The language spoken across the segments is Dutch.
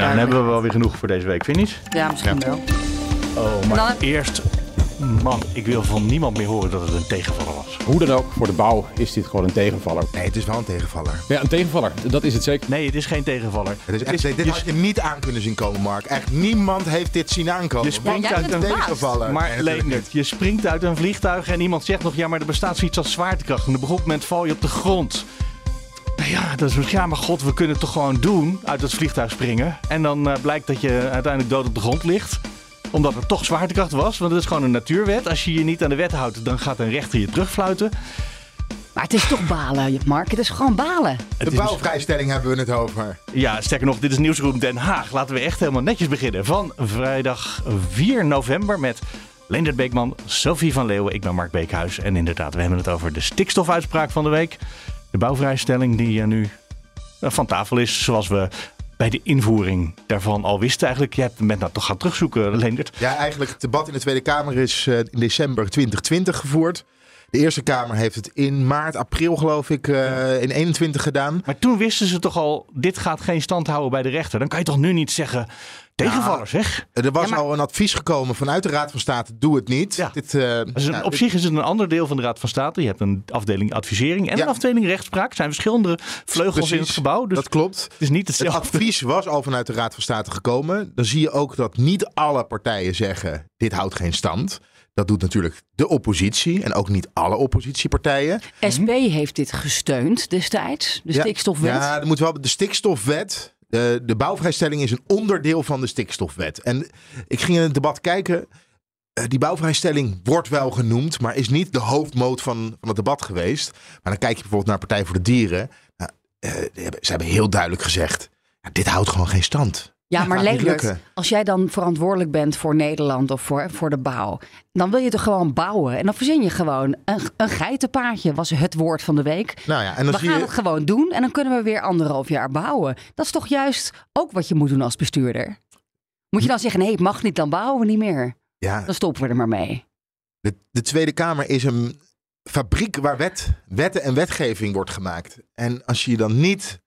Nou, dan hebben we wel weer genoeg voor deze week, vind je niet? Ja, misschien wel. Oh, maar dan eerst... Man, ik wil van niemand meer horen dat het een tegenvaller was. Hoe dan ook, voor de bouw is dit gewoon een tegenvaller. Nee, het is wel een tegenvaller. Ja, een tegenvaller, dat is het zeker. Nee, het is geen tegenvaller. Het is echt, is- dit je had je niet aan kunnen zien komen, Mark. Echt niemand heeft dit zien aankomen. Je springt jij uit bent een tegenvaller. Maar Nee, natuurlijk Leendert, je springt uit een vliegtuig en iemand zegt nog... ja, maar er bestaat zoiets als zwaartekracht. En op een bepaald moment val je op de grond. Ja, dat is ja, maar god, we kunnen het toch gewoon doen, uit het vliegtuig springen. En dan eh, blijkt dat je uiteindelijk dood op de grond ligt. Omdat er toch zwaartekracht was, want het is gewoon een natuurwet. Als je je niet aan de wet houdt, dan gaat een rechter je terugfluiten. Maar het is toch balen, Mark. Het is gewoon balen. De bouwvrijstelling hebben we het over. Ja, sterker nog, dit is Nieuwsroom Den Haag. Laten we echt helemaal netjes beginnen. Van vrijdag 4 november met Leendert Beekman, Sophie van Leeuwen. Ik ben Mark Beekhuis. En inderdaad, we hebben het over de stikstofuitspraak van de week. De bouwvrijstelling die eh, nu eh, van tafel is. Zoals we bij de invoering daarvan al wisten eigenlijk. Je hebt met nou toch gaan terugzoeken, Leendert. Ja, eigenlijk het debat in de Tweede Kamer is eh, in december 2020 gevoerd. De Eerste Kamer heeft het in maart, april geloof ik, eh, in 21 gedaan. Maar toen wisten ze toch al, dit gaat geen stand houden bij de rechter. Dan kan je toch nu niet zeggen, tegenvaller zeg. Er was Ja, maar- al een advies gekomen vanuit de Raad van State, doe het niet. Ja. Dit, eh, Dus ja, op dit- zich is het een ander deel van de Raad van State. Je hebt een afdeling advisering en Ja. een afdeling rechtspraak. Er zijn verschillende vleugels in het Precies, gebouw. Dus dat klopt. het is niet Het hetzelfde. advies was al vanuit de Raad van State gekomen. Dan zie je ook dat niet alle partijen zeggen: dit houdt geen stand. Dat doet natuurlijk de oppositie en ook niet alle oppositiepartijen. SP heeft dit gesteund destijds, de Ja, stikstofwet. Ja, er moet wel de stikstofwet. De, de bouwvrijstelling is een onderdeel van de stikstofwet. En ik ging in het debat kijken. eh, Die bouwvrijstelling wordt wel genoemd, maar is niet de hoofdmoot van, van het debat geweest. Maar dan kijk je bijvoorbeeld naar Partij voor de Dieren. Nou, eh, ze hebben heel duidelijk gezegd: dit houdt gewoon geen stand. Ja, maar lukken. als jij dan verantwoordelijk bent voor Nederland of voor, voor de bouw, dan wil je toch gewoon bouwen. En dan verzin je gewoon een, een geitenpaadje, was het woord van de week. Nou ja, en dan We gaan je. het gewoon doen en dan kunnen we weer anderhalf jaar bouwen. Dat is toch juist ook wat je moet doen als bestuurder? Moet je dan zeggen, nee, het mag niet, dan bouwen we niet meer. Ja, Dan stoppen we er maar mee. de, de Tweede Kamer is een fabriek waar wet, wetten en wetgeving wordt gemaakt. En als je je dan niet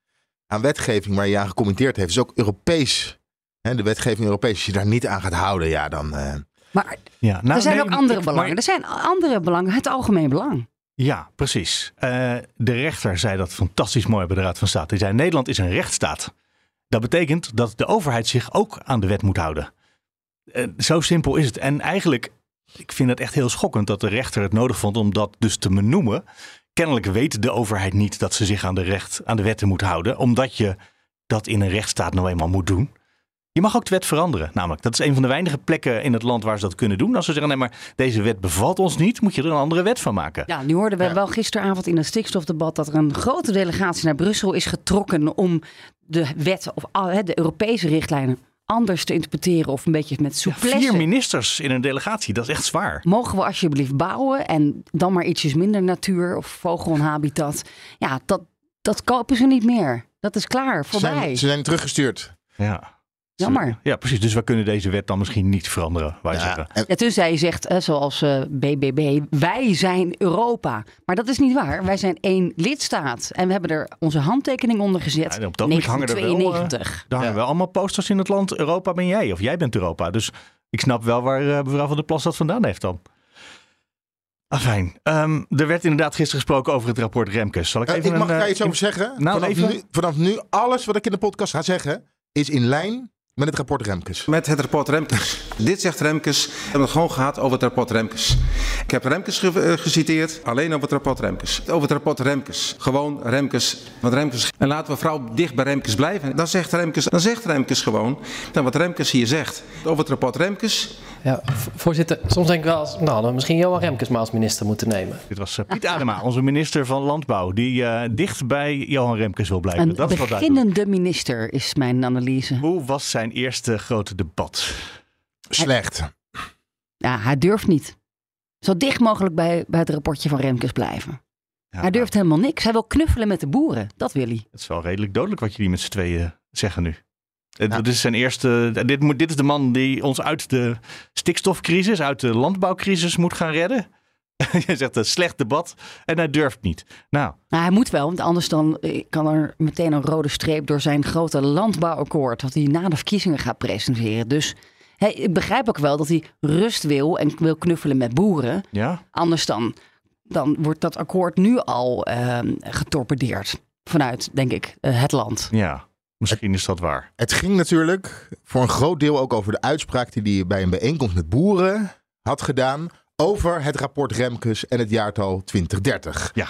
aan wetgeving waar je aan gecommenteerd heeft, is ook Europees. Hè, de wetgeving Europees, als je daar niet aan gaat houden, ja, dan. eh, Maar Ja, nou, er zijn nee, ook andere ik- belangen. maar- Er zijn andere belangen, het algemeen belang. ja, precies. Eh, de rechter zei dat fantastisch mooi bij de Raad van State. Hij zei, Nederland is een rechtsstaat. Dat betekent dat de overheid zich ook aan de wet moet houden. Eh, zo simpel is het. En eigenlijk, ik vind het echt heel schokkend dat de rechter het nodig vond om dat dus te benoemen. Kennelijk weet de overheid niet dat ze zich aan de, recht, aan de wetten moet houden, omdat je dat in een rechtsstaat nou eenmaal moet doen. Je mag ook de wet veranderen. Namelijk, dat is een van de weinige plekken in het land waar ze dat kunnen doen. Als ze zeggen, nee, maar deze wet bevalt ons niet, moet je er een andere wet van maken. Ja, nu hoorden we wel gisteravond in het stikstofdebat dat er een grote delegatie naar Brussel is getrokken om de wet of hè, de Europese richtlijnen anders te interpreteren of een beetje met souplesse. Vier ministers in een delegatie, dat is echt zwaar. Mogen we alsjeblieft bouwen en dan maar ietsjes minder natuur of vogelhabitat? Ja, dat, dat kopen ze niet meer. Dat is klaar, ze, voorbij. zijn, ze zijn teruggestuurd. Ja. Jammer. Ja, precies. Dus we kunnen deze wet dan misschien niet veranderen, wij zeggen. en- Ja, tenzij je zegt, eh, zoals eh, BBB, wij zijn Europa. Maar dat is niet waar. Wij zijn één lidstaat. En we hebben er onze handtekening onder gezet. Ja, en op dat moment hangen er wel, eh, 1992. Daar hangen wel allemaal posters in het land. Europa ben jij of jij bent Europa. Dus ik snap wel waar eh, mevrouw van der Plas dat vandaan heeft dan. Afijn. Ehm, er werd inderdaad gisteren gesproken over het rapport Remkes. Zal ik Eh, even ik mag een, daar eh, iets over zeggen. nou, vanaf, even. Nu, vanaf nu, alles wat ik in de podcast ga zeggen, is in lijn Met het rapport Remkes. Met het rapport Remkes. Dit zegt Remkes. We hebben het gewoon gehad over het rapport Remkes. Ik heb Remkes ge uh, geciteerd, alleen over het rapport Remkes. Over het rapport Remkes. Gewoon Remkes. Want Remkes. En laten we vooral dicht bij Remkes blijven. Dan zegt Remkes, dan zegt Remkes gewoon dan wat Remkes hier zegt. Over het rapport Remkes. Ja, voorzitter, soms denk ik wel, eens, nou, dan misschien Johan Remkes maar als minister moeten nemen. Dit was uh, Piet Adema, onze minister van Landbouw, die uh, dicht bij Johan Remkes wil blijven. Een dat beginnende minister is mijn analyse. Hoe was zijn eerste grote debat? Slecht. Ja, hij durft niet. Zo dicht mogelijk bij, bij het rapportje van Remkes blijven. Ja, hij durft nou, helemaal niks. Hij wil knuffelen met de boeren. Dat wil hij. Het is wel redelijk dodelijk wat jullie met z'n tweeën zeggen nu. Nou. Dit is zijn eerste. Dit, moet, dit is de man die ons uit de stikstofcrisis, uit de landbouwcrisis moet gaan redden. Je zegt een slecht debat en hij durft niet. Nou. nou. hij moet wel, want anders dan kan er meteen een rode streep door zijn grote landbouwakkoord. dat hij na de verkiezingen gaat presenteren. Dus hey, ik begrijp ook wel dat hij rust wil en wil knuffelen met boeren. Ja. Anders dan, dan wordt dat akkoord nu al uh, getorpedeerd. Vanuit, denk ik, uh, het land. Ja. Misschien is dat waar. Het ging natuurlijk voor een groot deel ook over de uitspraak die hij bij een bijeenkomst met boeren had gedaan. Over het rapport Remkes en het jaartal 2030. Ja.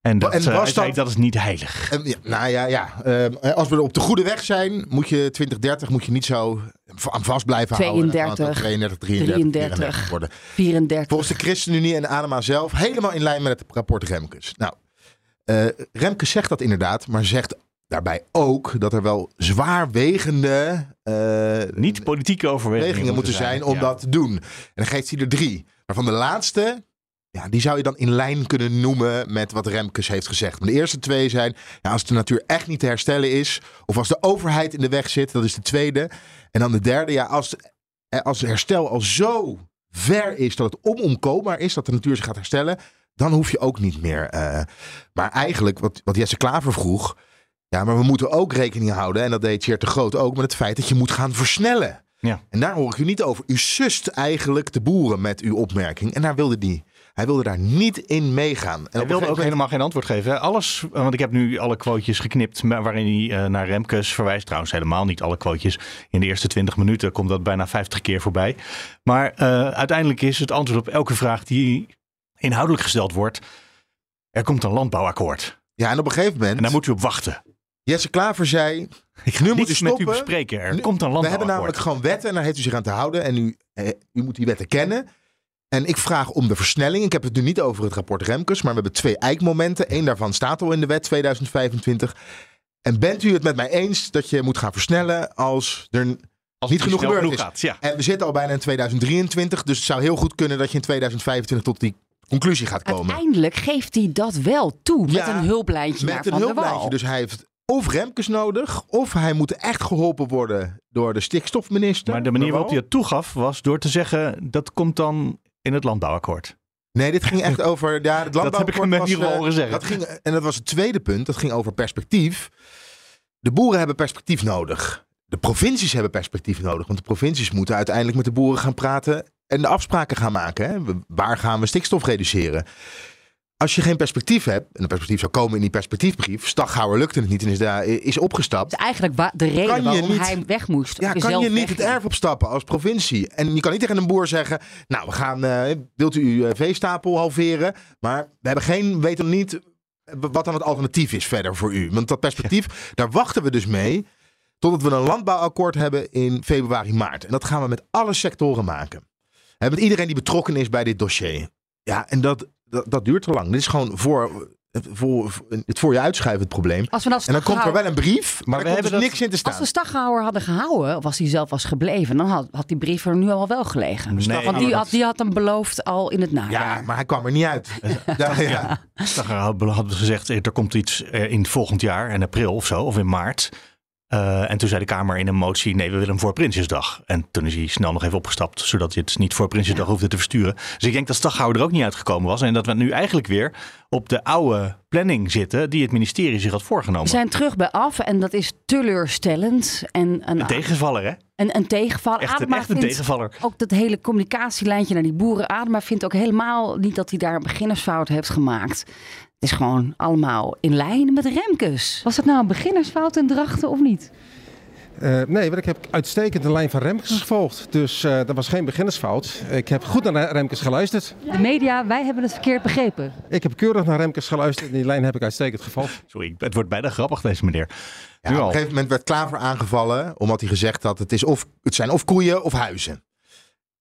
En dat, en was dat, dat is niet heilig. En, ja, nou ja, ja. Uh, als we op de goede weg zijn, moet je 2030 moet je niet zo aan vast blijven 32, houden. 32, 33, 33, 34 worden. 34. Volgens de ChristenUnie en Adema zelf helemaal in lijn met het rapport Remkes. Nou, uh, Remkes zegt dat inderdaad, maar zegt daarbij ook dat er wel zwaarwegende uh, niet politieke overwegingen moeten zijn, zijn om ja. dat te doen. En dan geeft hij er drie. Maar van de laatste, ja, die zou je dan in lijn kunnen noemen met wat Remkes heeft gezegd. Maar de eerste twee zijn, ja, als de natuur echt niet te herstellen is, of als de overheid in de weg zit, dat is de tweede. En dan de derde, ja, als, als herstel al zo ver is dat het onomkoopbaar is, dat de natuur zich gaat herstellen, dan hoef je ook niet meer. Uh, maar eigenlijk, wat, wat Jesse Klaver vroeg, ja, maar we moeten ook rekening houden, en dat deed Tjeerd de Groot ook, met het feit dat je moet gaan versnellen. Ja. En daar hoor ik u niet over. U sust eigenlijk de boeren met uw opmerking. En daar wilde die. Hij wilde daar niet in meegaan. En hij wilde ook helemaal geen antwoord geven. Alles, want ik heb nu alle quotejes geknipt waarin hij uh, naar Remkes verwijst. Trouwens, helemaal niet alle quotejes. In de eerste 20 minuten komt dat bijna 50 keer voorbij. Maar uh, uiteindelijk is het antwoord op elke vraag die inhoudelijk gesteld wordt. Er komt een landbouwakkoord. Ja, en op een gegeven moment. En daar moet u op wachten. Jesse Klaver zei, ik nu moet u stoppen. met u bespreken. Er nu, komt een We hebben namelijk gewoon wetten en daar heeft u zich aan te houden. En u, eh, u moet die wetten kennen. En ik vraag om de versnelling. Ik heb het nu niet over het rapport Remkes, maar we hebben twee eikmomenten. Eén daarvan staat al in de wet 2025. En bent u het met mij eens dat je moet gaan versnellen als er als niet genoeg gebeurd is? Gaat, ja. En we zitten al bijna in 2023, dus het zou heel goed kunnen dat je in 2025 tot die conclusie gaat komen. Uiteindelijk geeft hij dat wel toe met ja, een hulplijntje met naar een Van hulplijntje. Dus hij heeft of Remkes nodig, of hij moet echt geholpen worden door de stikstofminister. Maar de manier waarop hij het toegaf was door te zeggen dat komt dan in het landbouwakkoord. Nee, dit ging echt over. Ja, het dat heb ik hem niet horen zeggen. Dat ging, en dat was het tweede punt. Dat ging over perspectief. De boeren hebben perspectief nodig. De provincies hebben perspectief nodig. Want de provincies moeten uiteindelijk met de boeren gaan praten. En de afspraken gaan maken. Hè? Waar gaan we stikstof reduceren? Als je geen perspectief hebt, en een perspectief zou komen in die perspectiefbrief, Staghouwer lukte het niet en is, daar, is opgestapt. Is eigenlijk de reden waarom niet, hij weg moest. Ja, kan je niet het erf opstappen als provincie? En je kan niet tegen een boer zeggen, nou, we gaan, uh, wilt u uw veestapel halveren? Maar we hebben geen, weten niet wat dan het alternatief is verder voor u. Want dat perspectief, ja. daar wachten we dus mee totdat we een landbouwakkoord hebben in februari, maart. En dat gaan we met alle sectoren maken. En met iedereen die betrokken is bij dit dossier. Ja, en dat, dat, dat, duurt te lang. Dit is gewoon voor, voor, het voor je uitschuiven het probleem. Als we en dan komt er wel een brief, maar, maar er komt dus niks in te staan. Als we Staghouwer hadden gehouden, of als hij zelf was gebleven, dan had, had die brief er nu al wel gelegen. Nee, Want die had, die had hem beloofd al in het najaar. Ja, maar hij kwam er niet uit. ja, ja. Staghouwer had gezegd, er komt iets in volgend jaar, in april of zo, of in maart. Uh, en toen zei de Kamer in een motie: nee, we willen hem voor Prinsjesdag. En toen is hij snel nog even opgestapt, zodat hij het niet voor Prinsjesdag ja. hoefde te versturen. Dus ik denk dat Staghouwer er ook niet uitgekomen was. En dat we nu eigenlijk weer op de oude planning zitten die het ministerie zich had voorgenomen. We zijn terug bij af en dat is teleurstellend. En een, een tegenvaller, hè? Een, een tegenvaller. Echt, een, echt een tegenvaller. Ook dat hele communicatielijntje naar die boeren. Adema vindt ook helemaal niet dat hij daar een beginnersfout heeft gemaakt. Het is gewoon allemaal in lijn met Remkes. Was dat nou een beginnersfout in Drachten of niet? Eh, nee, want ik heb uitstekend de lijn van Remkes gevolgd. Dus eh, dat was geen beginnersfout. Ik heb goed naar Remkes geluisterd. De media, wij hebben het verkeerd begrepen. Ik heb keurig naar Remkes geluisterd en die lijn heb ik uitstekend gevolgd. Sorry, het wordt bijna grappig deze meneer. Ja, Nu op een gegeven moment werd Klaver aangevallen omdat hij gezegd had: het, is of, het zijn of koeien of huizen.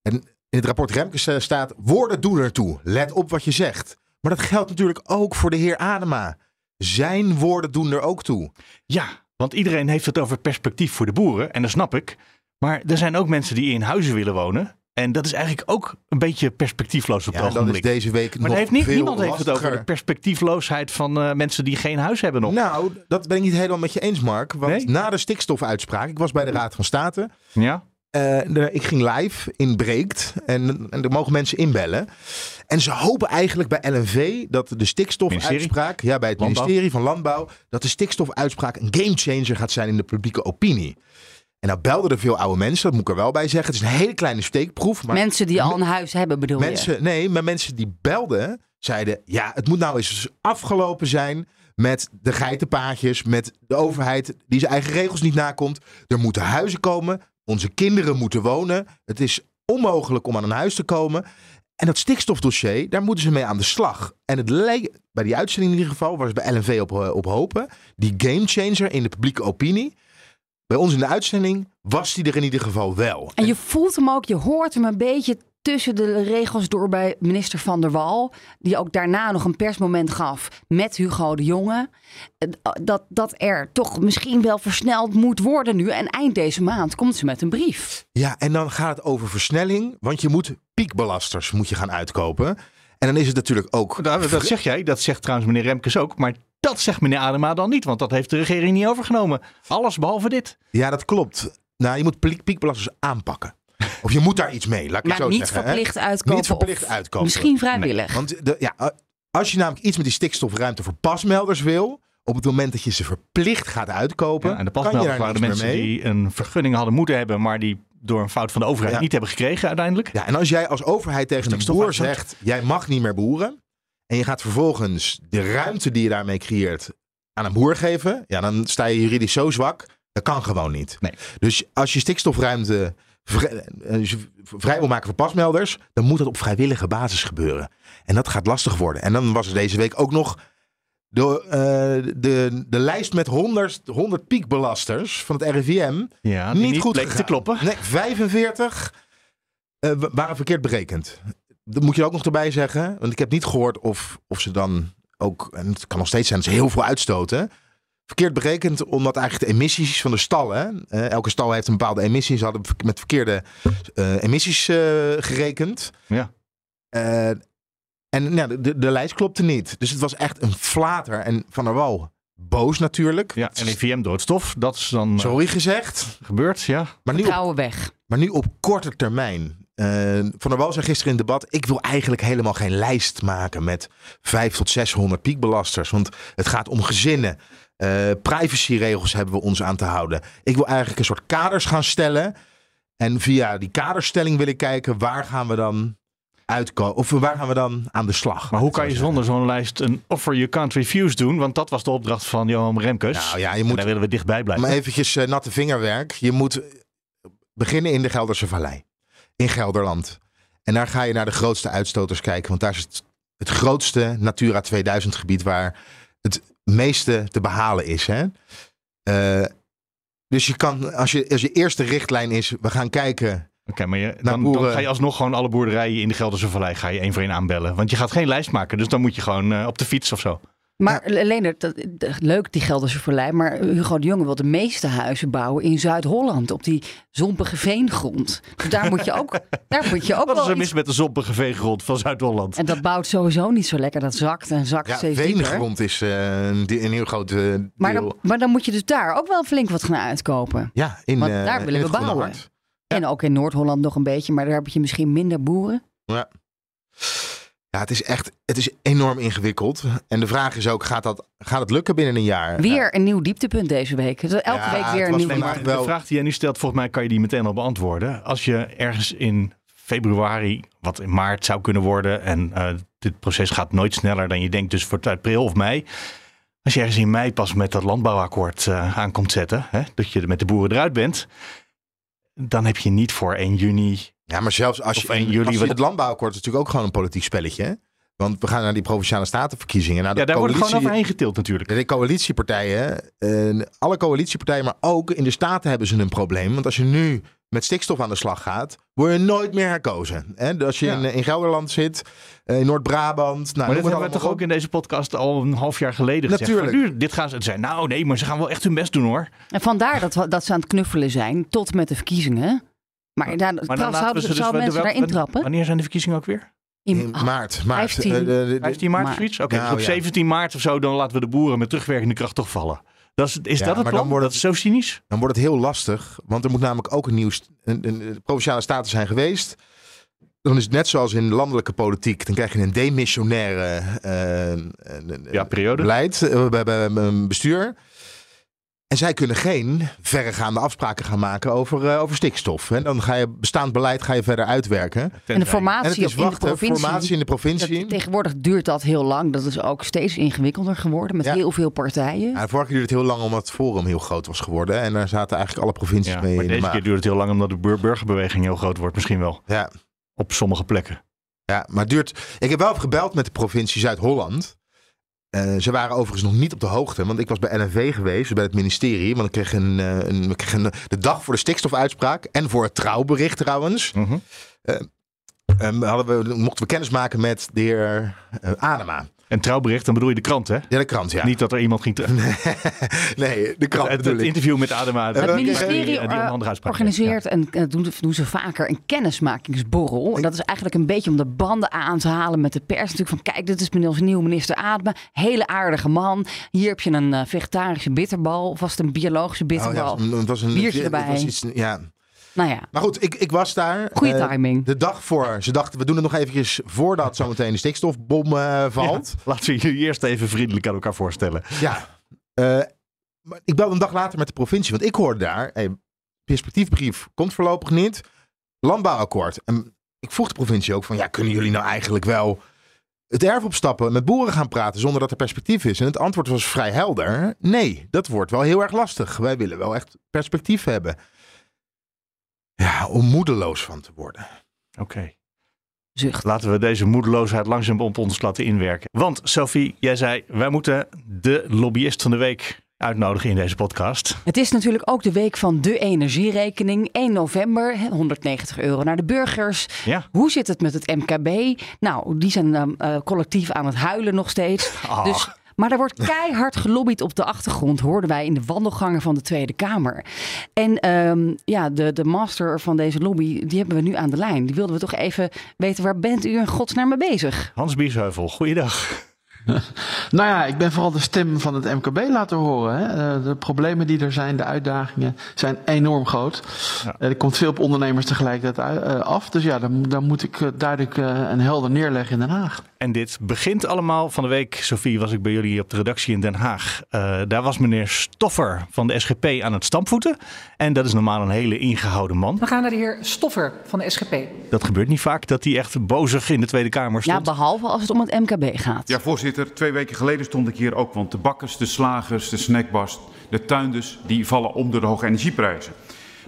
En in het rapport Remkes eh, staat: woorden doen ertoe. Let op wat je zegt. Maar dat geldt natuurlijk ook voor de heer Adema. Zijn woorden doen er ook toe. Ja, want iedereen heeft het over perspectief voor de boeren. En dat snap ik. Maar er zijn ook mensen die in huizen willen wonen. En dat is eigenlijk ook een beetje perspectiefloos op Ja, het ogenblik. deze week maar nog heeft niet, niemand heeft het over de perspectiefloosheid van eh, mensen die geen huis hebben nog. Nou, dat ben ik niet helemaal met je eens, Mark. Want Nee? na de stikstofuitspraak, ik was bij de Raad van State. Ja? Eh, de- ik ging live in Breekt en, en er mogen mensen inbellen. En ze hopen eigenlijk bij LNV dat de stikstofuitspraak, ja, bij het Landbouw. ministerie van Landbouw, dat de stikstofuitspraak een gamechanger gaat zijn in de publieke opinie. En nou belden er veel oude mensen, dat moet ik er wel bij zeggen. Het is een hele kleine steekproef. Maar Mensen die al een huis hebben, bedoel je? mensen, nee, maar mensen die belden, zeiden: ja, het moet nou eens afgelopen zijn met de geitenpaadjes, met de overheid die zijn eigen regels niet nakomt. Er moeten huizen komen, onze kinderen moeten wonen. Het is onmogelijk om aan een huis te komen. En dat stikstofdossier, daar moeten ze mee aan de slag. En het leek, bij die uitzending in ieder geval, was het bij LNV op, eh, op hopen. Die gamechanger in de publieke opinie. Bij ons in de uitzending was die er in ieder geval wel. En je voelt hem ook, je hoort hem een beetje tussen de regels door bij minister Van der Wal. Die ook daarna nog een persmoment gaf met Hugo de Jonge. Eh, Dat, dat er toch misschien wel versneld moet worden nu. En eind deze maand komt ze met een brief. Ja, en dan gaat het over versnelling, want je moet piekbelasters moet je gaan uitkopen. En dan is het natuurlijk ook. Dat, dat zeg jij, dat zegt trouwens meneer Remkes ook. Maar dat zegt meneer Adema dan niet, want dat heeft de regering niet overgenomen. Alles behalve dit. Ja, dat klopt. Nou, je moet piek- piekbelasters aanpakken. Of je moet daar iets mee, laat ik het Maar zo niet zeggen. hè. verplicht uitkopen. Niet verplicht uitkopen. Misschien vrijwillig. Want de, ja, als je namelijk iets met die stikstofruimte voor pasmelders wil, op het moment dat je ze verplicht gaat uitkopen, Ja, en de kan je pasmelders daar waren de mensen mee. die een vergunning hadden moeten hebben, maar die door een fout van de overheid Ja. niet hebben gekregen uiteindelijk. Ja, en als jij als overheid tegen een boer zegt, jij mag niet meer boeren, en je gaat vervolgens de ruimte die je daarmee creëert aan een boer geven, ja, dan sta je juridisch zo zwak, dat kan gewoon niet. Nee. Dus als je stikstofruimte vrij, eh, je vrij wil maken voor pasmelders, dan moet dat op vrijwillige basis gebeuren. En dat gaat lastig worden. En dan was er deze week ook nog de, eh, de, de lijst met 100, 100 piekbelasters van het RIVM Ja, niet, goed bleek te kloppen. Nee, 45 eh, wa- waren verkeerd berekend. Dat moet je ook nog erbij zeggen. Want ik heb niet gehoord of, of ze dan ook... En het kan nog steeds zijn dat ze heel veel uitstoten. Verkeerd berekend omdat eigenlijk de emissies van de stallen... eh, elke stal heeft een bepaalde emissies. Ze hadden met verkeerde eh, emissies eh, gerekend. Ja. Eh, en nou, de, de lijst klopte niet. Dus het was echt een flater. En Van der Wal boos natuurlijk. Ja, en EVM door het stof, dat is dan Sorry gezegd. gebeurd, ja. Maar nu op weg. Maar nu op korte termijn. Eh, Van der Wal zei gisteren in het debat: Ik wil eigenlijk helemaal geen lijst maken met 500 tot 600 piekbelasters. Want het gaat om gezinnen. Eh, privacyregels hebben we ons aan te houden. Ik wil eigenlijk een soort kaders gaan stellen. En via die kaderstelling wil ik kijken waar gaan we dan uitkomen. Of waar gaan we dan aan de slag. Maar hoe kan je zonder zo'n lijst een offer you can't refuse doen? Want dat was de opdracht van Johan Remkes. Nou ja, je En moet daar willen we dichtbij blijven. Maar eventjes eh, natte vingerwerk. Je moet beginnen in de Gelderse Vallei. In Gelderland. En daar ga je naar de grootste uitstoters kijken. Want daar is het, het grootste Natura 2000 gebied waar het meeste te behalen is. Hè? Eh, dus je kan, als je, als je eerste richtlijn is, we gaan kijken. Oké, maar je, dan, dan ga je alsnog gewoon alle boerderijen in de Gelderse Vallei ga je één voor één aanbellen. Want je gaat geen lijst maken, dus dan moet je gewoon eh, op de fiets of zo. Maar Leonard, dat, leuk die Gelderse Verlei, maar Hugo de Jonge wil de meeste huizen bouwen in Zuid-Holland, op die zompige veengrond. Dus daar moet je ook, daar moet je ook Wat is wel er mis iets... met de zompige veegrond van Zuid-Holland? En dat bouwt sowieso niet zo lekker, dat zakt en zakt Ja, steeds veengrond is eh, een, een heel groot eh, deel. Maar dan, maar dan moet je dus daar ook wel flink wat gaan uitkopen. ja, in, want eh, daar willen we bouwen. En ook in Noord-Holland nog een beetje, maar daar heb je misschien minder boeren. Ja. Ja, het is echt het is enorm ingewikkeld. En de vraag is ook, gaat, dat, gaat het lukken binnen een jaar? Weer een nieuw dieptepunt deze week. Dus Elke Ja, week weer een nieuw de vraag die jij nu stelt, volgens mij kan je die meteen al beantwoorden. Als je ergens in februari, wat in maart zou kunnen worden, en eh, dit proces gaat nooit sneller dan je denkt, dus voor het april of mei. Als je ergens in mei pas met dat landbouwakkoord uh, aan komt zetten, hè, dat je met de boeren eruit bent, dan heb je niet voor 1 juni. Ja, maar zelfs als je, 1 juli. Als je het landbouwakkoord is natuurlijk ook gewoon een politiek spelletje. Hè? Want we gaan naar die provinciale statenverkiezingen. Naar de ja, daar wordt gewoon overheen getild natuurlijk. De coalitiepartijen, uh, alle coalitiepartijen, maar ook in de staten hebben ze een probleem. Want als je nu met stikstof aan de slag gaat, word je nooit meer herkozen. Hè? Als je in, in Gelderland zit, eh, in Noord-Brabant. Nou, maar dat hebben we toch ook in deze podcast al een half jaar geleden Natuurlijk. gezegd. Nu, dit gaan ze zijn. Nou nee, maar ze gaan wel echt hun best doen hoor. En vandaar dat, dat ze aan het knuffelen zijn tot met de verkiezingen. Maar, daar, maar dan zouden ze dus mensen daar intrappen. Wanneer zijn de verkiezingen ook weer? In, in maart. maart. 15, uh, de, de, 15 maart of zoiets? Oké, okay, nou, dus op ja. 17 maart of zo, dan laten we de boeren met terugwerkende kracht toch vallen. Dat is, is Ja, dat het maar plan? dan wordt dat is zo cynisch? Dan wordt het heel lastig, want er moet namelijk ook een nieuw... Een, een, provinciale staten zijn geweest. Dan is het net zoals in landelijke politiek. Dan krijg je een demissionaire eh, Ja, periode. beleid, eh, bij- bij- bij een bestuur. En zij kunnen geen verregaande afspraken gaan maken over, eh, over stikstof. En dan ga je bestaand beleid ga je verder uitwerken. En de En het formatie is in de wachten, provincie. formatie in de dat- provincie. tegenwoordig duurt dat heel lang. Dat is ook steeds ingewikkelder geworden met Ja. heel veel partijen. Ja, vorige keer duurde het heel lang omdat het forum heel groot was geworden. En daar zaten eigenlijk alle provincies Ja, mee maar in de deze maag. keer duurt het heel lang omdat de bur- burgerbeweging heel groot wordt. Misschien wel. Ja, Op sommige plekken. Ja, maar het duurt. Ik heb wel even gebeld met de provincie Zuid-Holland. Eh, ze waren overigens nog niet op de hoogte, want ik was bij NNV geweest, bij het ministerie. Want ik kreeg een, eh, een, kregen een, de dag voor de stikstofuitspraak en voor het trouwbericht trouwens. Mhm. eh, hadden we, mochten we kennis maken met de heer Adema. En trouwbericht, dan bedoel je de krant, hè? Ja, de krant, ja. Niet dat er iemand ging... nee, de krant het, het interview met Adema. Het Het ministerie eh, organiseert en eh, doen, doen ze vaker een kennismakingsborrel. En dat is eigenlijk een beetje om de banden aan te halen met de pers. Natuurlijk van kijk, dit is meneer- onze nieuwe minister Adema. Hele aardige man. Hier heb je een eh, vegetarische bitterbal. Of was het een biologische Oh, ja, bitterbal? het was een Biertje het was erbij. iets, ja. Nou ja, Maar goed, ik, ik was daar. goede eh, timing. De dag voor. Ze dachten, we doen het nog eventjes voordat zometeen de stikstofbom eh, valt. Laten we jullie eerst even vriendelijk aan elkaar voorstellen. Ja. Eh, maar ik belde een dag later met de provincie, want ik hoorde daar, hey, perspectiefbrief komt voorlopig niet, landbouwakkoord. En ik vroeg de provincie ook van, ja, kunnen jullie nou eigenlijk wel het erf opstappen, met boeren gaan praten zonder dat er perspectief is? En het antwoord was vrij helder, nee, dat wordt wel heel erg lastig. Wij willen wel echt perspectief hebben. Ja, om moedeloos van te worden. Oké. Zucht. Laten we deze moedeloosheid langzaam op ons laten inwerken. Want Sophie, jij zei, wij moeten de lobbyist van de week uitnodigen in deze podcast. Het is natuurlijk ook de week van de energierekening. 1 november, hè, 190 euro naar de burgers. Ja. Hoe zit het met het MKB? Nou, die zijn eh, collectief aan het huilen nog steeds. Ah. Dus, maar er wordt keihard gelobbyd op de achtergrond, hoorden wij in de wandelgangen van de Tweede Kamer. En ehm, ja, de, de master van deze lobby, die hebben we nu aan de lijn. Die wilden we toch even weten, waar bent u in godsnaam mee bezig? Hans Biesheuvel, goeiedag. Nou ja, ik ben vooral de stem van het MKB laten horen. Hè. Eh, De problemen die er zijn, de uitdagingen zijn enorm groot. Ja. Eh, Er komt veel op ondernemers tegelijkertijd eh, af. Dus ja, dan, dan moet ik duidelijk eh, en helder neerleggen in Den Haag. En dit begint allemaal van de week. Sophie, was ik bij jullie op de redactie in Den Haag. Eh, daar was meneer Stoffer van de SGP aan het stampvoeten. En dat is normaal een hele ingehouden man. We gaan naar de heer Stoffer van de SGP. Dat gebeurt niet vaak dat hij echt bozig in de Tweede Kamer Ja, stond. behalve als het om het MKB gaat. Ja, voorzitter. Twee weken geleden stond ik hier ook, want de bakkers, de slagers, de snackbars, de tuinders, die vallen om door de hoge energieprijzen.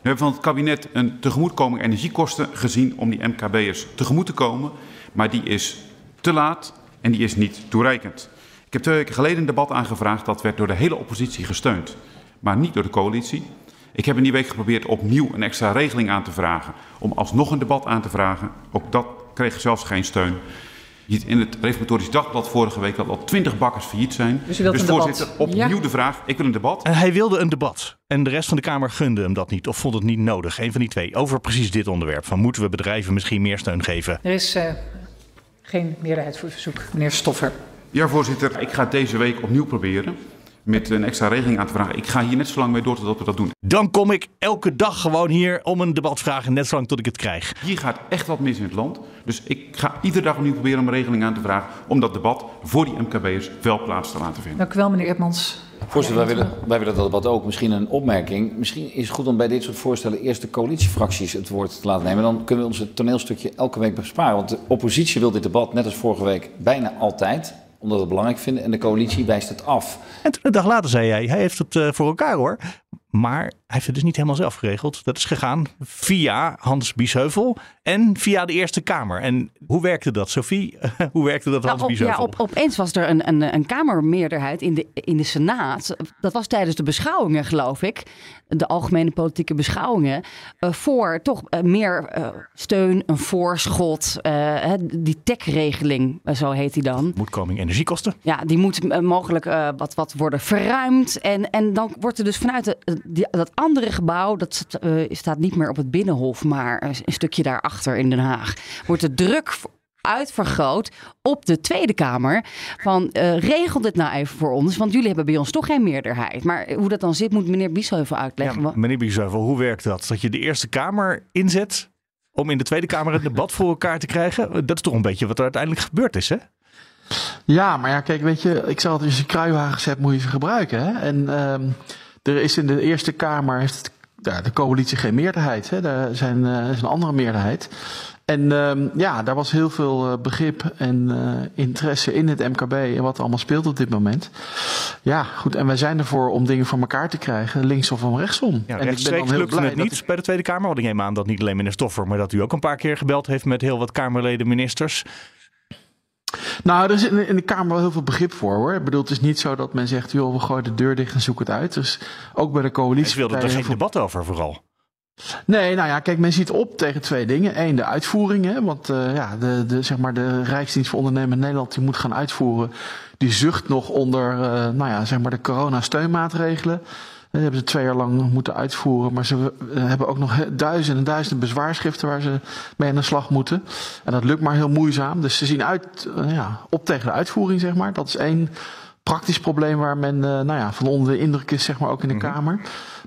Nu hebben we van het kabinet een tegemoetkoming energiekosten gezien om die MKB'ers tegemoet te komen, maar die is te laat en die is niet toereikend. Ik heb twee weken geleden een debat aangevraagd, dat werd door de hele oppositie gesteund, maar niet door de coalitie. Ik heb in die week geprobeerd opnieuw een extra regeling aan te vragen, om alsnog een debat aan te vragen. Ook dat kreeg zelfs geen steun. In het Reformatorisch Dagblad vorige week dat al twintig bakkers failliet zijn. Dus u wilt een debat? voorzitter, opnieuw Ja. de vraag. Ik wil een debat. En hij wilde een debat. En de rest van de Kamer gunde hem dat niet. Of vond het niet nodig. Een van die twee. Over precies dit onderwerp. Van moeten we bedrijven misschien meer steun geven? Er is eh, geen meerderheid voor het verzoek. Meneer Stoffer. Ja, voorzitter, ik ga het deze week opnieuw proberen. Met een extra regeling aan te vragen. Ik ga hier net zo lang mee door totdat we dat doen. Dan kom ik elke dag gewoon hier om een debat vragen. Net zolang tot ik het krijg. Hier gaat echt wat mis in het land. Dus ik ga iedere dag opnieuw proberen om een regeling aan te vragen. Om dat debat voor die MKB'ers wel plaats te laten vinden. Dank u wel, meneer Edmans. Voorzitter, wij willen, wij willen dat debat ook. Misschien een opmerking. Misschien is het goed om bij dit soort voorstellen eerst de coalitiefracties het woord te laten nemen. Dan kunnen we ons het toneelstukje elke week besparen. Want de oppositie wil dit debat, net als vorige week, bijna altijd omdat we het belangrijk vinden. En de coalitie wijst het af. En toen een dag later zei jij, hij heeft het uh, voor elkaar hoor. Maar heeft het dus niet helemaal zelf geregeld. Dat is gegaan via Hans Biesheuvel en via de Eerste Kamer. En hoe werkte dat, Sophie? hoe werkte dat, Hans nou, op, Biesheuvel? Ja, op, opeens was er een, een, een Kamermeerderheid in de, in de Senaat. Dat was tijdens de beschouwingen, geloof ik. De algemene politieke beschouwingen. Uh, voor toch uh, meer uh, steun, een voorschot. die TEC-regeling, zo heet die dan. Moedkoming energiekosten. Ja, die moet mogelijk wat, wat worden verruimd. En, en dan wordt er dus vanuit de, die, dat andere gebouw, dat staat niet meer op het Binnenhof, maar een stukje daarachter in Den Haag, wordt de druk uitvergroot op de Tweede Kamer. Van uh, regel dit nou even voor ons, want jullie hebben bij ons toch geen meerderheid. Maar hoe dat dan zit, moet meneer Biesheuvel uitleggen. Ja, meneer Biesheuvel, hoe werkt dat? Dat je de Eerste Kamer inzet om in de Tweede Kamer het debat voor elkaar te krijgen? Dat is toch een beetje wat er uiteindelijk gebeurd is, hè? Ja, maar ja, kijk, weet je, ik zal altijd, als je kruiwagens hebt, moet je ze gebruiken. Hè? En um, er is in de Eerste Kamer heeft ja, de coalitie geen meerderheid. Hè? Daar zijn, uh, is een andere meerderheid. En um, ja, daar was heel veel uh, begrip en uh, interesse in het MKB en wat er allemaal speelt op dit moment. Ja, goed. En wij zijn ervoor om dingen voor elkaar te krijgen, links of om rechtsom. Ja, en ik ben dan heel lukte blij het niet bij de Tweede Kamer. Want ik neem aan dat niet alleen minister Stoffer, maar dat u ook een paar keer gebeld heeft met heel wat Kamerleden, ministers. Nou, er is in, in de Kamer wel heel veel begrip voor hoor. Ik bedoel, het is niet zo dat men zegt, joh, we gooien de deur dicht en zoeken het uit. Dus ook bij de coalitie. Ze wilden er geen debat over vooral. Nee, nou ja, kijk, men ziet op tegen twee dingen. Eén, de uitvoering. Hè, want uh, ja, de, de, zeg maar de Rijksdienst voor Ondernemen in Nederland die moet gaan uitvoeren. Die zucht nog onder uh, nou ja, zeg maar de coronasteunmaatregelen. Dat hebben ze twee jaar lang moeten uitvoeren. Maar ze hebben ook nog duizenden en duizenden bezwaarschriften waar ze mee aan de slag moeten. En dat lukt maar heel moeizaam. Dus ze zien uit, uh, ja, op tegen de uitvoering, zeg maar. Dat is één praktisch probleem waar men nou ja, van onder de indruk is, zeg maar, ook in de mm -hmm. Kamer.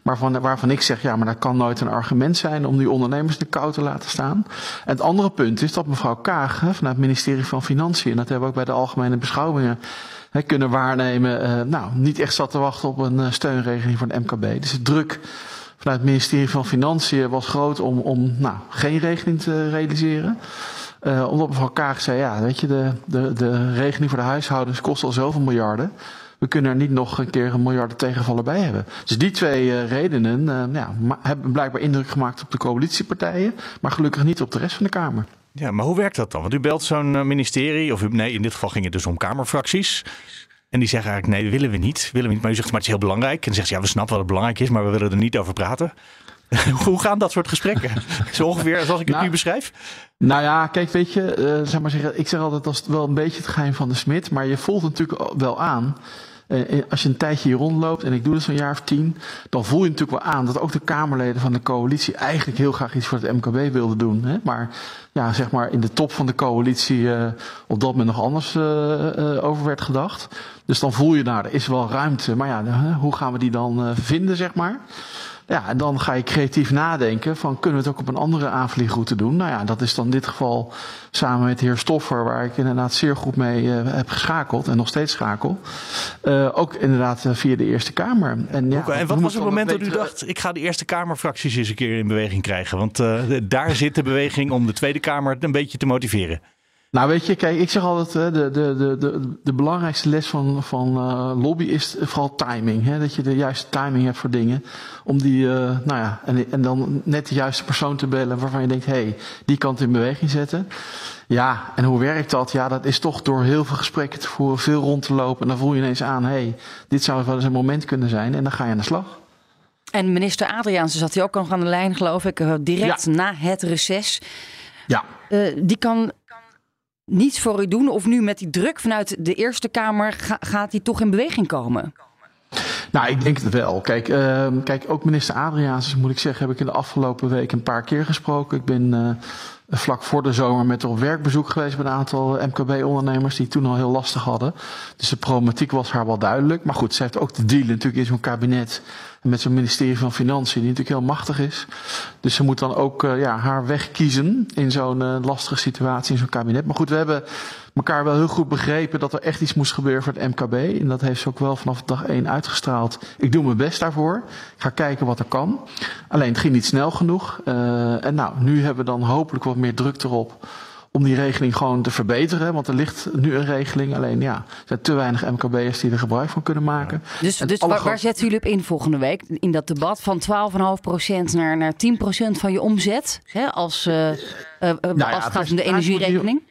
Waarvan, waarvan ik zeg, ja, maar dat kan nooit een argument zijn om die ondernemers de kou te laten staan. En het andere punt is dat mevrouw Kaag vanuit het ministerie van Financiën, en dat hebben we ook bij de algemene beschouwingen kunnen waarnemen, uh, nou, niet echt zat te wachten op een uh, steunregeling voor de MKB. Dus de druk vanuit het ministerie van Financiën was groot om, om nou, geen regeling te realiseren. Uh, omdat mevrouw Kaag zei, ja, weet je, de, de, de regeling voor de huishoudens kost al zoveel miljarden we kunnen er niet nog een keer een miljarden tegenvallen bij hebben. Dus die twee redenen ja, hebben blijkbaar indruk gemaakt op de coalitiepartijen, maar gelukkig niet op de rest van de Kamer. Ja, maar hoe werkt dat dan? Want u belt zo'n ministerie, of u, nee, in dit geval ging het dus om Kamerfracties. En die zeggen eigenlijk, nee, willen we niet. Willen we niet. Maar u zegt, maar het is heel belangrijk. En dan zegt ze, ja, we snappen wat het belangrijk is, maar we willen er niet over praten. Hoe gaan dat soort gesprekken? Zo ongeveer zoals ik het nou, nu beschrijf? Nou ja, kijk, weet je, uh, zeg maar zeggen, ik zeg altijd, dat is wel een beetje het geheim van de smid. Maar je voelt natuurlijk wel aan Uh, als je een tijdje hier rondloopt, en ik doe dat zo'n jaar of tien, dan voel je natuurlijk wel aan dat ook de Kamerleden van de coalitie eigenlijk heel graag iets voor het MKB wilden doen. Hè? Maar ja, zeg maar in de top van de coalitie uh, op dat moment nog anders over werd gedacht. Dus dan voel je, nou, er is wel ruimte. Maar ja, hoe gaan we die dan vinden, zeg maar? Ja, en dan ga je creatief nadenken van kunnen we het ook op een andere aanvliegroute doen? Nou ja, dat is dan in dit geval samen met de heer Stoffer, waar ik inderdaad zeer goed mee uh, heb geschakeld en nog steeds schakel. Uh, ook inderdaad uh, via de Eerste Kamer. En, ja, en wat was het moment dat u dacht, ik ga de Eerste Kamerfracties eens een keer in beweging krijgen? Want daar zit de beweging om de Tweede Kamer een beetje te motiveren. Nou, weet je, kijk, ik zeg altijd, de, de, de, de, de belangrijkste les van, van uh, lobby is vooral timing. Hè? Dat je de juiste timing hebt voor dingen. Om die, uh, nou ja, en, en dan net de juiste persoon te bellen waarvan je denkt, hé, hey, die kan het in beweging zetten. Ja, en hoe werkt dat? Ja, dat is toch door heel veel gesprekken te voeren, veel rond te lopen. En dan voel je ineens aan, hé, hey, dit zou wel eens een moment kunnen zijn. En dan ga je aan de slag. En minister Adriaanse zat hij ook nog aan de lijn, geloof ik, uh, direct ja. na het reces. Ja. die kan niets voor u doen? Of nu met die druk vanuit de Eerste Kamer ga, gaat hij toch in beweging komen? Nou, ik denk het wel. Kijk, uh, kijk ook minister Adriaans, moet ik zeggen, heb ik in de afgelopen week een paar keer gesproken. Ik ben uh, vlak voor de zomer met op werkbezoek geweest bij een aantal MKB-ondernemers die toen al heel lastig hadden. Dus de problematiek was haar wel duidelijk. Maar goed, ze heeft ook te dealen natuurlijk in zo'n kabinet met zo'n ministerie van Financiën, die natuurlijk heel machtig is. Dus ze moet dan ook uh, ja, haar weg kiezen in zo'n uh, lastige situatie, in zo'n kabinet. Maar goed, we hebben elkaar wel heel goed begrepen dat er echt iets moest gebeuren voor het MKB. En dat heeft ze ook wel vanaf dag één uitgestraald. Ik doe mijn best daarvoor. Ik ga kijken wat er kan. Alleen het ging niet snel genoeg. Uh, en nou, nu hebben we dan hopelijk wat meer druk erop om die regeling gewoon te verbeteren. Want er ligt nu een regeling. Alleen ja, er zijn te weinig MKB'ers die er gebruik van kunnen maken. Dus, dus waar, zetten jullie op in volgende week? In dat debat van 12,5% naar, naar 10% van je omzet? Hè, als, Nou ja, als het gaat om de energierekening?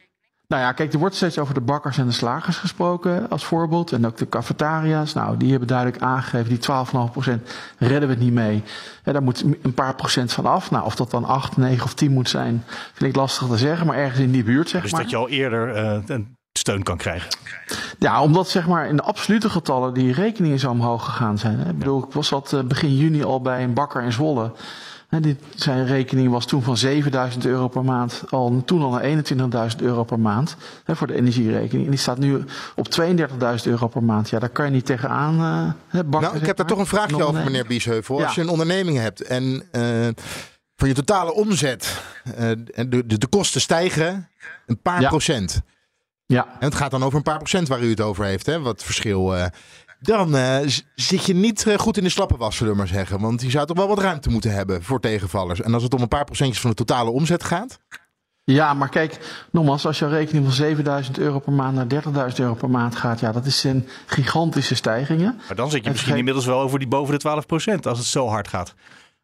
Nou ja, kijk, er wordt steeds over de bakkers en de slagers gesproken als voorbeeld. En ook de cafetaria's. Nou, die hebben duidelijk aangegeven, die 12,5% redden we het niet mee. Ja, daar moet een paar procent van af. Nou, of dat dan 8, 9 of 10 moet zijn, vind ik lastig te zeggen. Maar ergens in die buurt, zeg Dus maar. dat je al eerder een steun kan krijgen. Ja, omdat zeg maar in de absolute getallen die rekeningen zo omhoog gegaan zijn. Hè. Ik bedoel, ik was dat eh, begin juni al bij een bakker in Zwolle. Dit, zijn rekening was toen van 7000 euro per maand, al, toen al naar 21.000 euro per maand hè, voor de energierekening. En die staat nu op 32.000 euro per maand. Ja, daar kan je niet tegenaan. eh, hè, bakken, Nou, ik heb daar toch een vraagje over, meneer Biesheuvel. Ja. Als je een onderneming hebt en eh, van je totale omzet en de, de, de kosten stijgen een paar Ja. procent. Ja. En het gaat dan over een paar procent waar u het over heeft, hè, wat verschil. Dan eh, zit je niet eh, goed in de slappe was, zullen we maar zeggen. Want je zou toch wel wat ruimte moeten hebben voor tegenvallers. En als het om een paar procentjes van de totale omzet gaat. Ja, maar kijk, nogmaals, als jouw rekening van 7000 euro per maand naar 30.000 euro per maand gaat, ja, dat is een gigantische stijgingen. Maar dan zit je En misschien inmiddels wel over die boven de 12% als het zo hard gaat.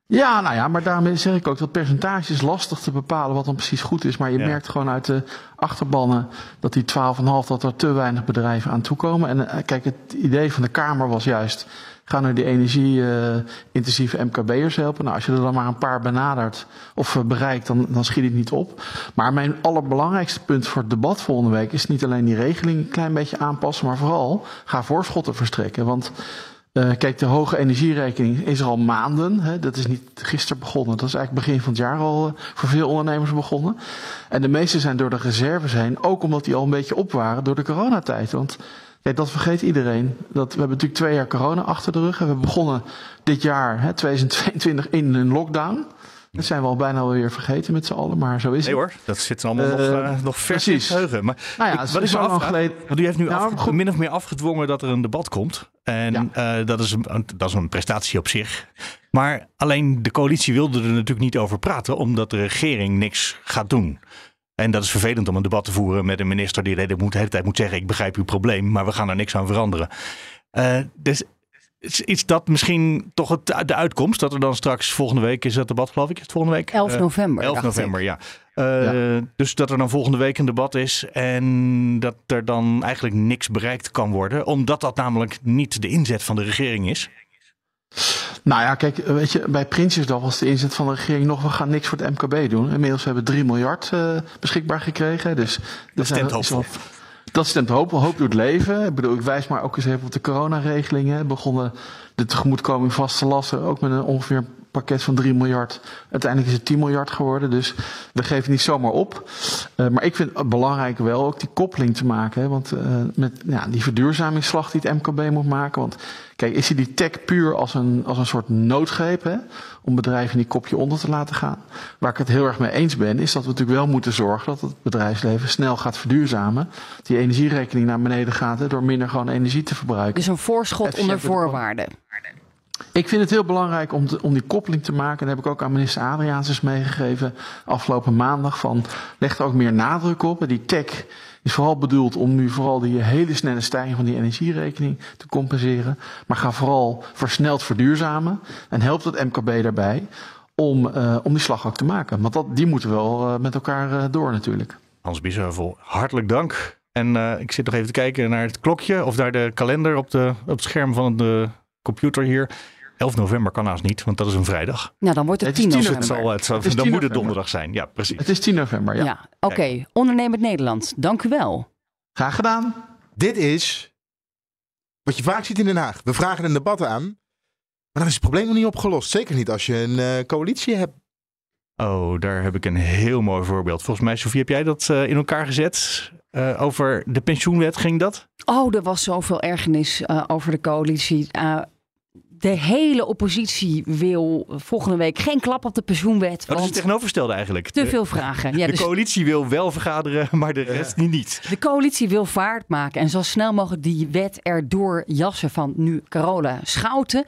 Ja, nou ja, maar daarmee zeg ik ook dat percentage is lastig te bepalen wat dan precies goed is. Maar je Ja. merkt gewoon uit de achterbannen dat die 12,5 dat er te weinig bedrijven aan toekomen. En eh, kijk, het idee van de Kamer was juist, ga nu die energie-intensieve MKB'ers helpen. Nou, als je er dan maar een paar benadert of eh, bereikt, dan, dan schiet het niet op. Maar mijn allerbelangrijkste punt voor het debat volgende week is niet alleen die regeling een klein beetje aanpassen, maar vooral ga voorschotten verstrekken. Want eh, kijk, de hoge energierekening is er al maanden. Hè. Dat is niet gisteren begonnen. Dat is eigenlijk begin van het jaar al eh, voor veel ondernemers begonnen. En de meeste zijn door de reserves heen. Ook omdat die al een beetje op waren door de coronatijd. Want kijk, dat vergeet iedereen. Dat, we hebben natuurlijk twee jaar corona achter de rug. En we begonnen dit jaar, hè, 2022, in een lockdown. Dat zijn we al bijna weer vergeten met z'n allen. Maar zo is Nee het. hoor, dat zit allemaal nog, eh, nog vers in het geheugen. Maar Nou ja, ik- wat is zo lang geleden. want u heeft nu goed. min of meer afgedwongen dat er een debat komt. En eh, dat, is een, dat is een prestatie op zich. Maar alleen de coalitie wilde er natuurlijk niet over praten, omdat de regering niks gaat doen. En dat is vervelend om een debat te voeren met een minister die de hele, tijd moet zeggen: Ik begrijp uw probleem, maar we gaan er niks aan veranderen. Dus is, is dat misschien toch het, de uitkomst? Dat er dan straks volgende week is dat debat, geloof ik, is het volgende week? 11 Eh, november, 11 dacht november, ik. ja. Eh, Dus dat er dan volgende week een debat is en dat er dan eigenlijk niks bereikt kan worden, omdat dat namelijk niet de inzet van de regering is. Nou ja, kijk, weet je, bij Prinsjesdag was de inzet van de regering nog, we gaan niks voor het MKB doen. Inmiddels hebben we 3 miljard eh, beschikbaar gekregen. Dus, Dat stemt is hoopvol. Dat stemt hoop, hoop doet leven. Ik bedoel, ik wijs maar ook eens even op de coronaregelingen. Begonnen de tegemoetkoming vaste lasten ook met een ongeveer pakket van 3 miljard. Uiteindelijk is het 10 miljard geworden. Dus we geven niet zomaar op. Eh, maar ik vind het belangrijk wel ook die koppeling te maken. Hè, want eh, met ja, die verduurzamingsslag die het MKB moet maken. Want kijk, is die tech puur als een, als een soort noodgreep hè, om bedrijven die kopje onder te laten gaan? Waar ik het heel erg mee eens ben, is dat we natuurlijk wel moeten zorgen dat het bedrijfsleven snel gaat verduurzamen. Die energierekening naar beneden gaat hè, door minder gewoon energie te verbruiken. Dus een voorschot onder voorwaarden. Ik vind het heel belangrijk om, om die koppeling te maken. Dat heb ik ook aan minister Adriaansens meegegeven afgelopen maandag. Van, leg er ook meer nadruk op. Die tech is vooral bedoeld om nu vooral die hele snelle stijging van die energierekening te compenseren. Maar ga vooral versneld verduurzamen. En helpt het MKB daarbij om, eh, om die slag ook te maken. Want dat, die moeten wel eh, met elkaar eh, door natuurlijk. Hans Biesheuvel, hartelijk dank. En ik zit nog even te kijken naar het klokje of naar de kalender op, de, op het scherm van de computer hier. 11 november kan haast niet, want dat is een vrijdag. Nou, dan wordt het Het is 10 10 Dus november. het zal, het zal- Het is dan 10 moet het donderdag zijn. Ja, precies. Het is 10 november, ja. Ja, oké. Ondernemend Nederland, dank u wel. Graag gedaan. Dit is wat je vaak ziet in Den Haag. We vragen een debat aan, maar dan is het probleem nog niet opgelost. Zeker niet als je een eh, coalitie hebt. Oh, daar heb ik een heel mooi voorbeeld. Volgens mij, Sofie, heb jij dat eh, in elkaar gezet? Eh, over de pensioenwet ging dat? Oh, er was zoveel ergernis eh, over de coalitie. De hele oppositie wil volgende week geen klap op de pensioenwet. Dat is het tegenovergestelde eigenlijk. te De- veel vragen. Ja, de dus coalitie wil wel vergaderen, maar de rest niet. de coalitie wil vaart maken en zo snel mogelijk die wet erdoor jassen van nu Carola Schouten.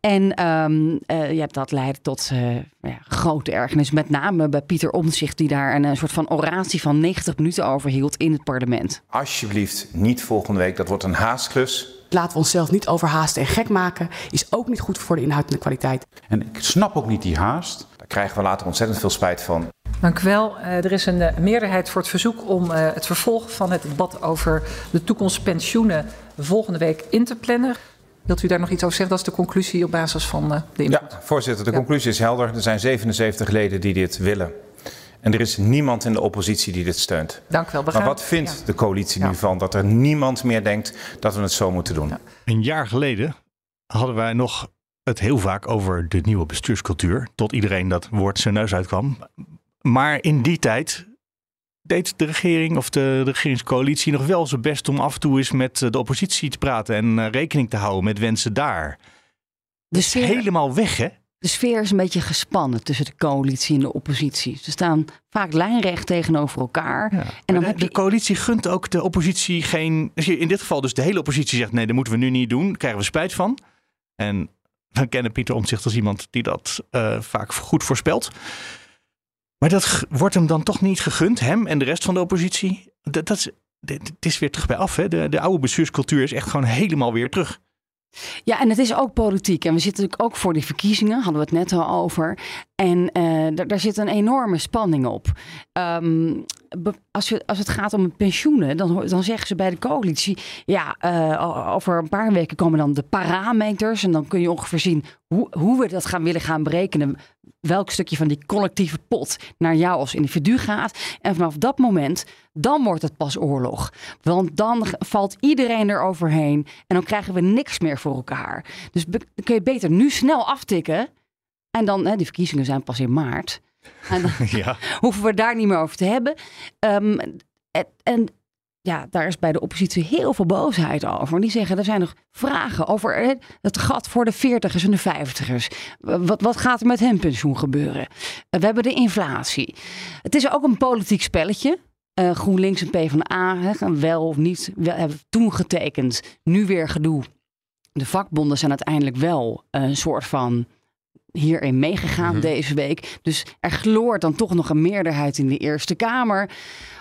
En ehm, eh, ja, dat leidde tot eh, ja, grote ergernis. Met name bij Pieter Omtzigt, die daar een, eh, soort van oratie van 90 minuten over hield in het parlement. Alsjeblieft niet volgende week, dat wordt een haastklus. Laten we onszelf niet overhaasten en gek maken. Is ook niet goed voor de inhoud en de kwaliteit. En ik snap ook niet die haast. Daar krijgen we later ontzettend veel spijt van. Dank u wel. Eh, er is een eh, meerderheid voor het verzoek om eh, het vervolg van het debat over de toekomstpensioenen volgende week in te plannen. Wilt u daar nog iets over zeggen? Dat is de conclusie op basis van eh, de input. Ja, voorzitter, de Ja. conclusie is helder. Er zijn 77 leden die dit willen. En er is niemand in de oppositie die dit steunt. Dank u wel. We Maar wat vindt ja. de coalitie nu Ja. van dat er niemand meer denkt dat we het zo moeten doen? Een jaar geleden hadden wij nog het heel vaak over de nieuwe bestuurscultuur. Tot iedereen dat woord zijn neus uitkwam. Maar in die tijd deed de regering of de regeringscoalitie nog wel zijn best om af en toe eens met de oppositie te praten en eh, rekening te houden met wensen daar. De is helemaal weg, hè? De sfeer is een beetje gespannen tussen de coalitie en de oppositie. Ze staan vaak lijnrecht tegenover elkaar. en dan de, heb je de coalitie gunt ook de oppositie geen. Je in dit geval dus de hele oppositie zegt: nee, dat moeten we nu niet doen, daar krijgen we spijt van. En we kennen Pieter Omtzigt als iemand die dat eh, vaak goed voorspelt. Maar dat wordt hem dan toch niet gegund, hem en de rest van de oppositie. Dat, dat is, dit- is weer terug bij af. Hè? De, de oude bestuurscultuur is echt gewoon helemaal weer terug. Ja, en het is ook politiek. En we zitten natuurlijk ook voor die verkiezingen, hadden we het net al over. En eh, daar- zit een enorme spanning op. Ehm, als, je, als het gaat om pensioenen, dan, dan zeggen ze bij de coalitie... ja, eh, over een paar weken komen dan de parameters... en dan kun je ongeveer zien hoe, hoe we dat gaan willen gaan berekenen... welk stukje van die collectieve pot naar jou als individu gaat. En vanaf dat moment, dan wordt het pas oorlog. Want dan valt iedereen eroverheen... en dan krijgen we niks meer voor elkaar. Dus dan kun je beter nu snel aftikken... En dan, hè, die verkiezingen zijn pas in maart. En dan Ja. hoeven we daar niet meer over te hebben. Ehm, en, en ja, daar is bij de oppositie heel veel boosheid over. Die zeggen, er zijn nog vragen over het gat voor de 40ers en de 50ers. Wat, wat gaat er met hun pensioen gebeuren? Eh, we hebben de inflatie. Het is ook een politiek spelletje. Eh, GroenLinks en PvdA gaan wel of niet, hebben toen getekend. Nu weer gedoe. De vakbonden zijn uiteindelijk wel een soort van hierin meegegaan Mhm. deze week. Dus er gloort dan toch nog een meerderheid in de Eerste Kamer.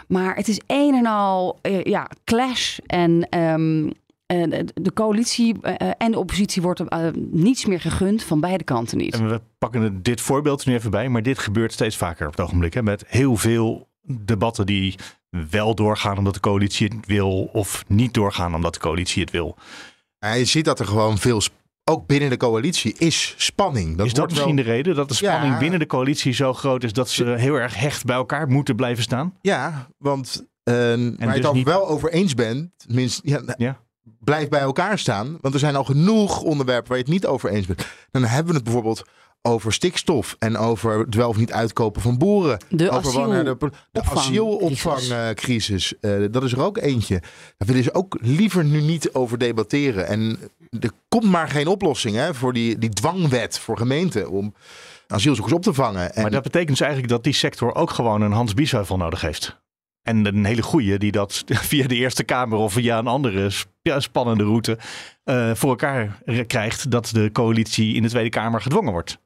Maar het is een en al eh, ja, clash. En ehm, eh, de, coalitie eh, en de oppositie wordt niets meer gegund van beide kanten niet. En we pakken dit voorbeeld nu even bij, maar dit gebeurt steeds vaker op het ogenblik. Hè, met heel veel debatten die wel doorgaan omdat de coalitie het wil, of niet doorgaan omdat de coalitie het wil. Ja, je ziet dat er gewoon veel, ook binnen de coalitie, is spanning. Dat is dat wordt misschien wel- de reden dat de spanning Ja. binnen de coalitie zo groot is dat ze heel erg hecht bij elkaar moeten blijven staan? Ja, want eh waar je dus het niet- wel over eens bent, ja, nou, Ja. blijf bij elkaar staan. Want er zijn al genoeg onderwerpen waar je het niet over eens bent. Dan hebben we het bijvoorbeeld over stikstof en over het wel of niet uitkopen van boeren. De over wanneer de, de asielopvang- asielopvangcrisis. eh, dat is er ook eentje. Daar willen ze ook liever nu niet over debatteren. En er komt maar geen oplossing hè, voor die, die dwangwet voor gemeenten om asielzoekers op te vangen. En Maar dat betekent dus eigenlijk dat die sector ook gewoon een Hans Biesheuvel nodig heeft. En een hele goeie die dat via de Eerste Kamer of via een andere spannende route eh, voor elkaar krijgt dat de coalitie in de Tweede Kamer gedwongen wordt.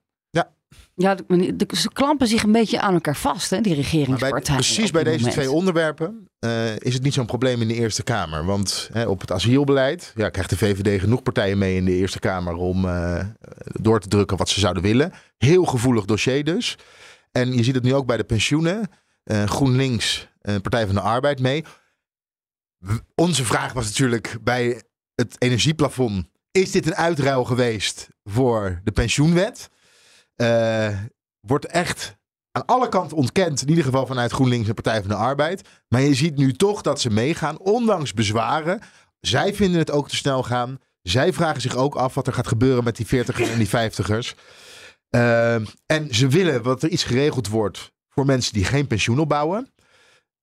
Ja, de- de- ze klampen zich een beetje aan elkaar vast, hè, die Maar bij, regeringspartijen. precies bij deze moment. twee onderwerpen eh, is het niet zo'n probleem in de Eerste Kamer. Want hè, op het asielbeleid ja, krijgt de VVD genoeg partijen mee in de Eerste Kamer om eh, door te drukken wat ze zouden willen. Heel gevoelig dossier dus. En je ziet het nu ook bij de pensioenen. Eh, GroenLinks, Partij van de Arbeid mee. Onze vraag was natuurlijk bij het energieplafond. Is dit een uitruil geweest voor de pensioenwet? Eh, wordt echt aan alle kanten ontkend. In ieder geval vanuit GroenLinks en Partij van de Arbeid. Maar je ziet nu toch dat ze meegaan, ondanks bezwaren. Zij vinden het ook te snel gaan. Zij vragen zich ook af wat er gaat gebeuren met die 40ers en die 50ers. Eh, en ze willen dat er iets geregeld wordt voor mensen die geen pensioen opbouwen.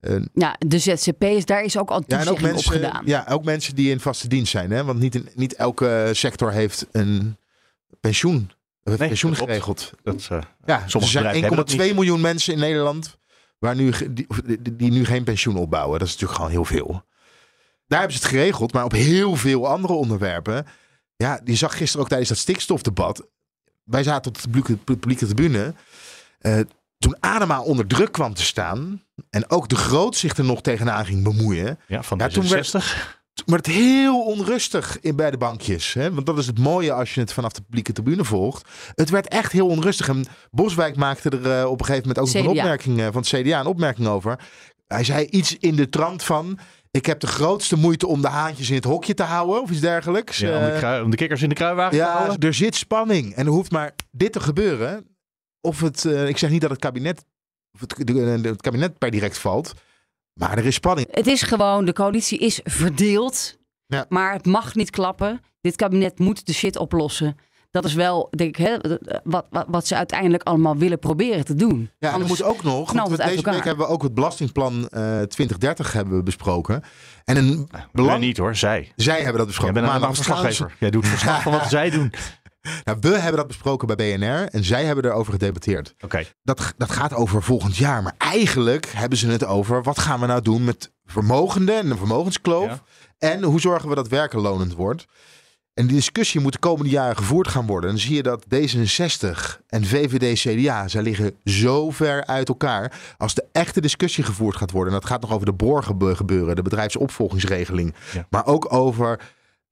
Eh, Ja, de ZZP's, daar is ook al ja, toezegging op mensen, gedaan. ja, ook mensen die in vaste dienst zijn. Hè? Want niet, in- niet elke sector heeft een pensioen. Nee, pensioen dat klopt. geregeld. Dat, eh, Ja, er zijn bedrijven hebben dat 1,2 niet. miljoen mensen in Nederland waar nu, die, die- die nu geen pensioen opbouwen. Dat is natuurlijk gewoon heel veel. Daar hebben ze het geregeld, maar op heel veel andere onderwerpen. Ja, die zag gisteren ook tijdens dat stikstofdebat. Wij zaten op de publieke, publieke tribune. Eh, toen Adema onder druk kwam te staan. En ook de Groot zich er nog tegenaan ging bemoeien. Ja, van Ja, toen werd- 66. toen werd het heel onrustig in, bij de bankjes. Hè? Want dat is het mooie als je het vanaf de publieke tribune volgt. Het werd echt heel onrustig. En Boswijk maakte er eh, op een gegeven moment ook een opmerking eh, van het CDA een opmerking over. Hij zei iets in de trant van. Ik heb de grootste moeite om de haantjes in het hokje te houden. Of iets dergelijks. Ja, om, de Eh, krui- om de kikkers in de kruiwagen te ja, houden. er zit spanning. En er hoeft maar dit te gebeuren. Of het, ik zeg niet dat het kabinet, of het, de- de- het kabinet per direct valt. Maar er is spanning. Het is gewoon, de coalitie is verdeeld. Ja. Maar het mag niet klappen. Dit kabinet moet de shit oplossen. Dat is wel, denk ik, hè, wat, wat, wat ze uiteindelijk allemaal willen proberen te doen. Ja, en er Anders moet ook nog. Want het uit deze elkaar. week hebben we ook het belastingplan eh 2030 hebben we besproken. En een belang... niet hoor, zij. Zij hebben dat Jij besproken. bent een Maar een verslaggever. Jij doet verslag van wat zij doen. Nou, we hebben dat besproken bij BNR en zij hebben erover gedebatteerd. Oké. Dat, dat gaat over volgend jaar. Maar eigenlijk hebben ze het over wat gaan we nou doen met vermogenden en een vermogenskloof. Ja. En hoe zorgen we dat werken lonend wordt. En die discussie moet de komende jaren gevoerd gaan worden. En dan zie je dat D66 en VVD, CDA, zij liggen zo ver uit elkaar. Als de echte discussie gevoerd gaat worden. En dat gaat nog over de borgen gebeuren, de bedrijfsopvolgingsregeling. Ja. Maar ook over,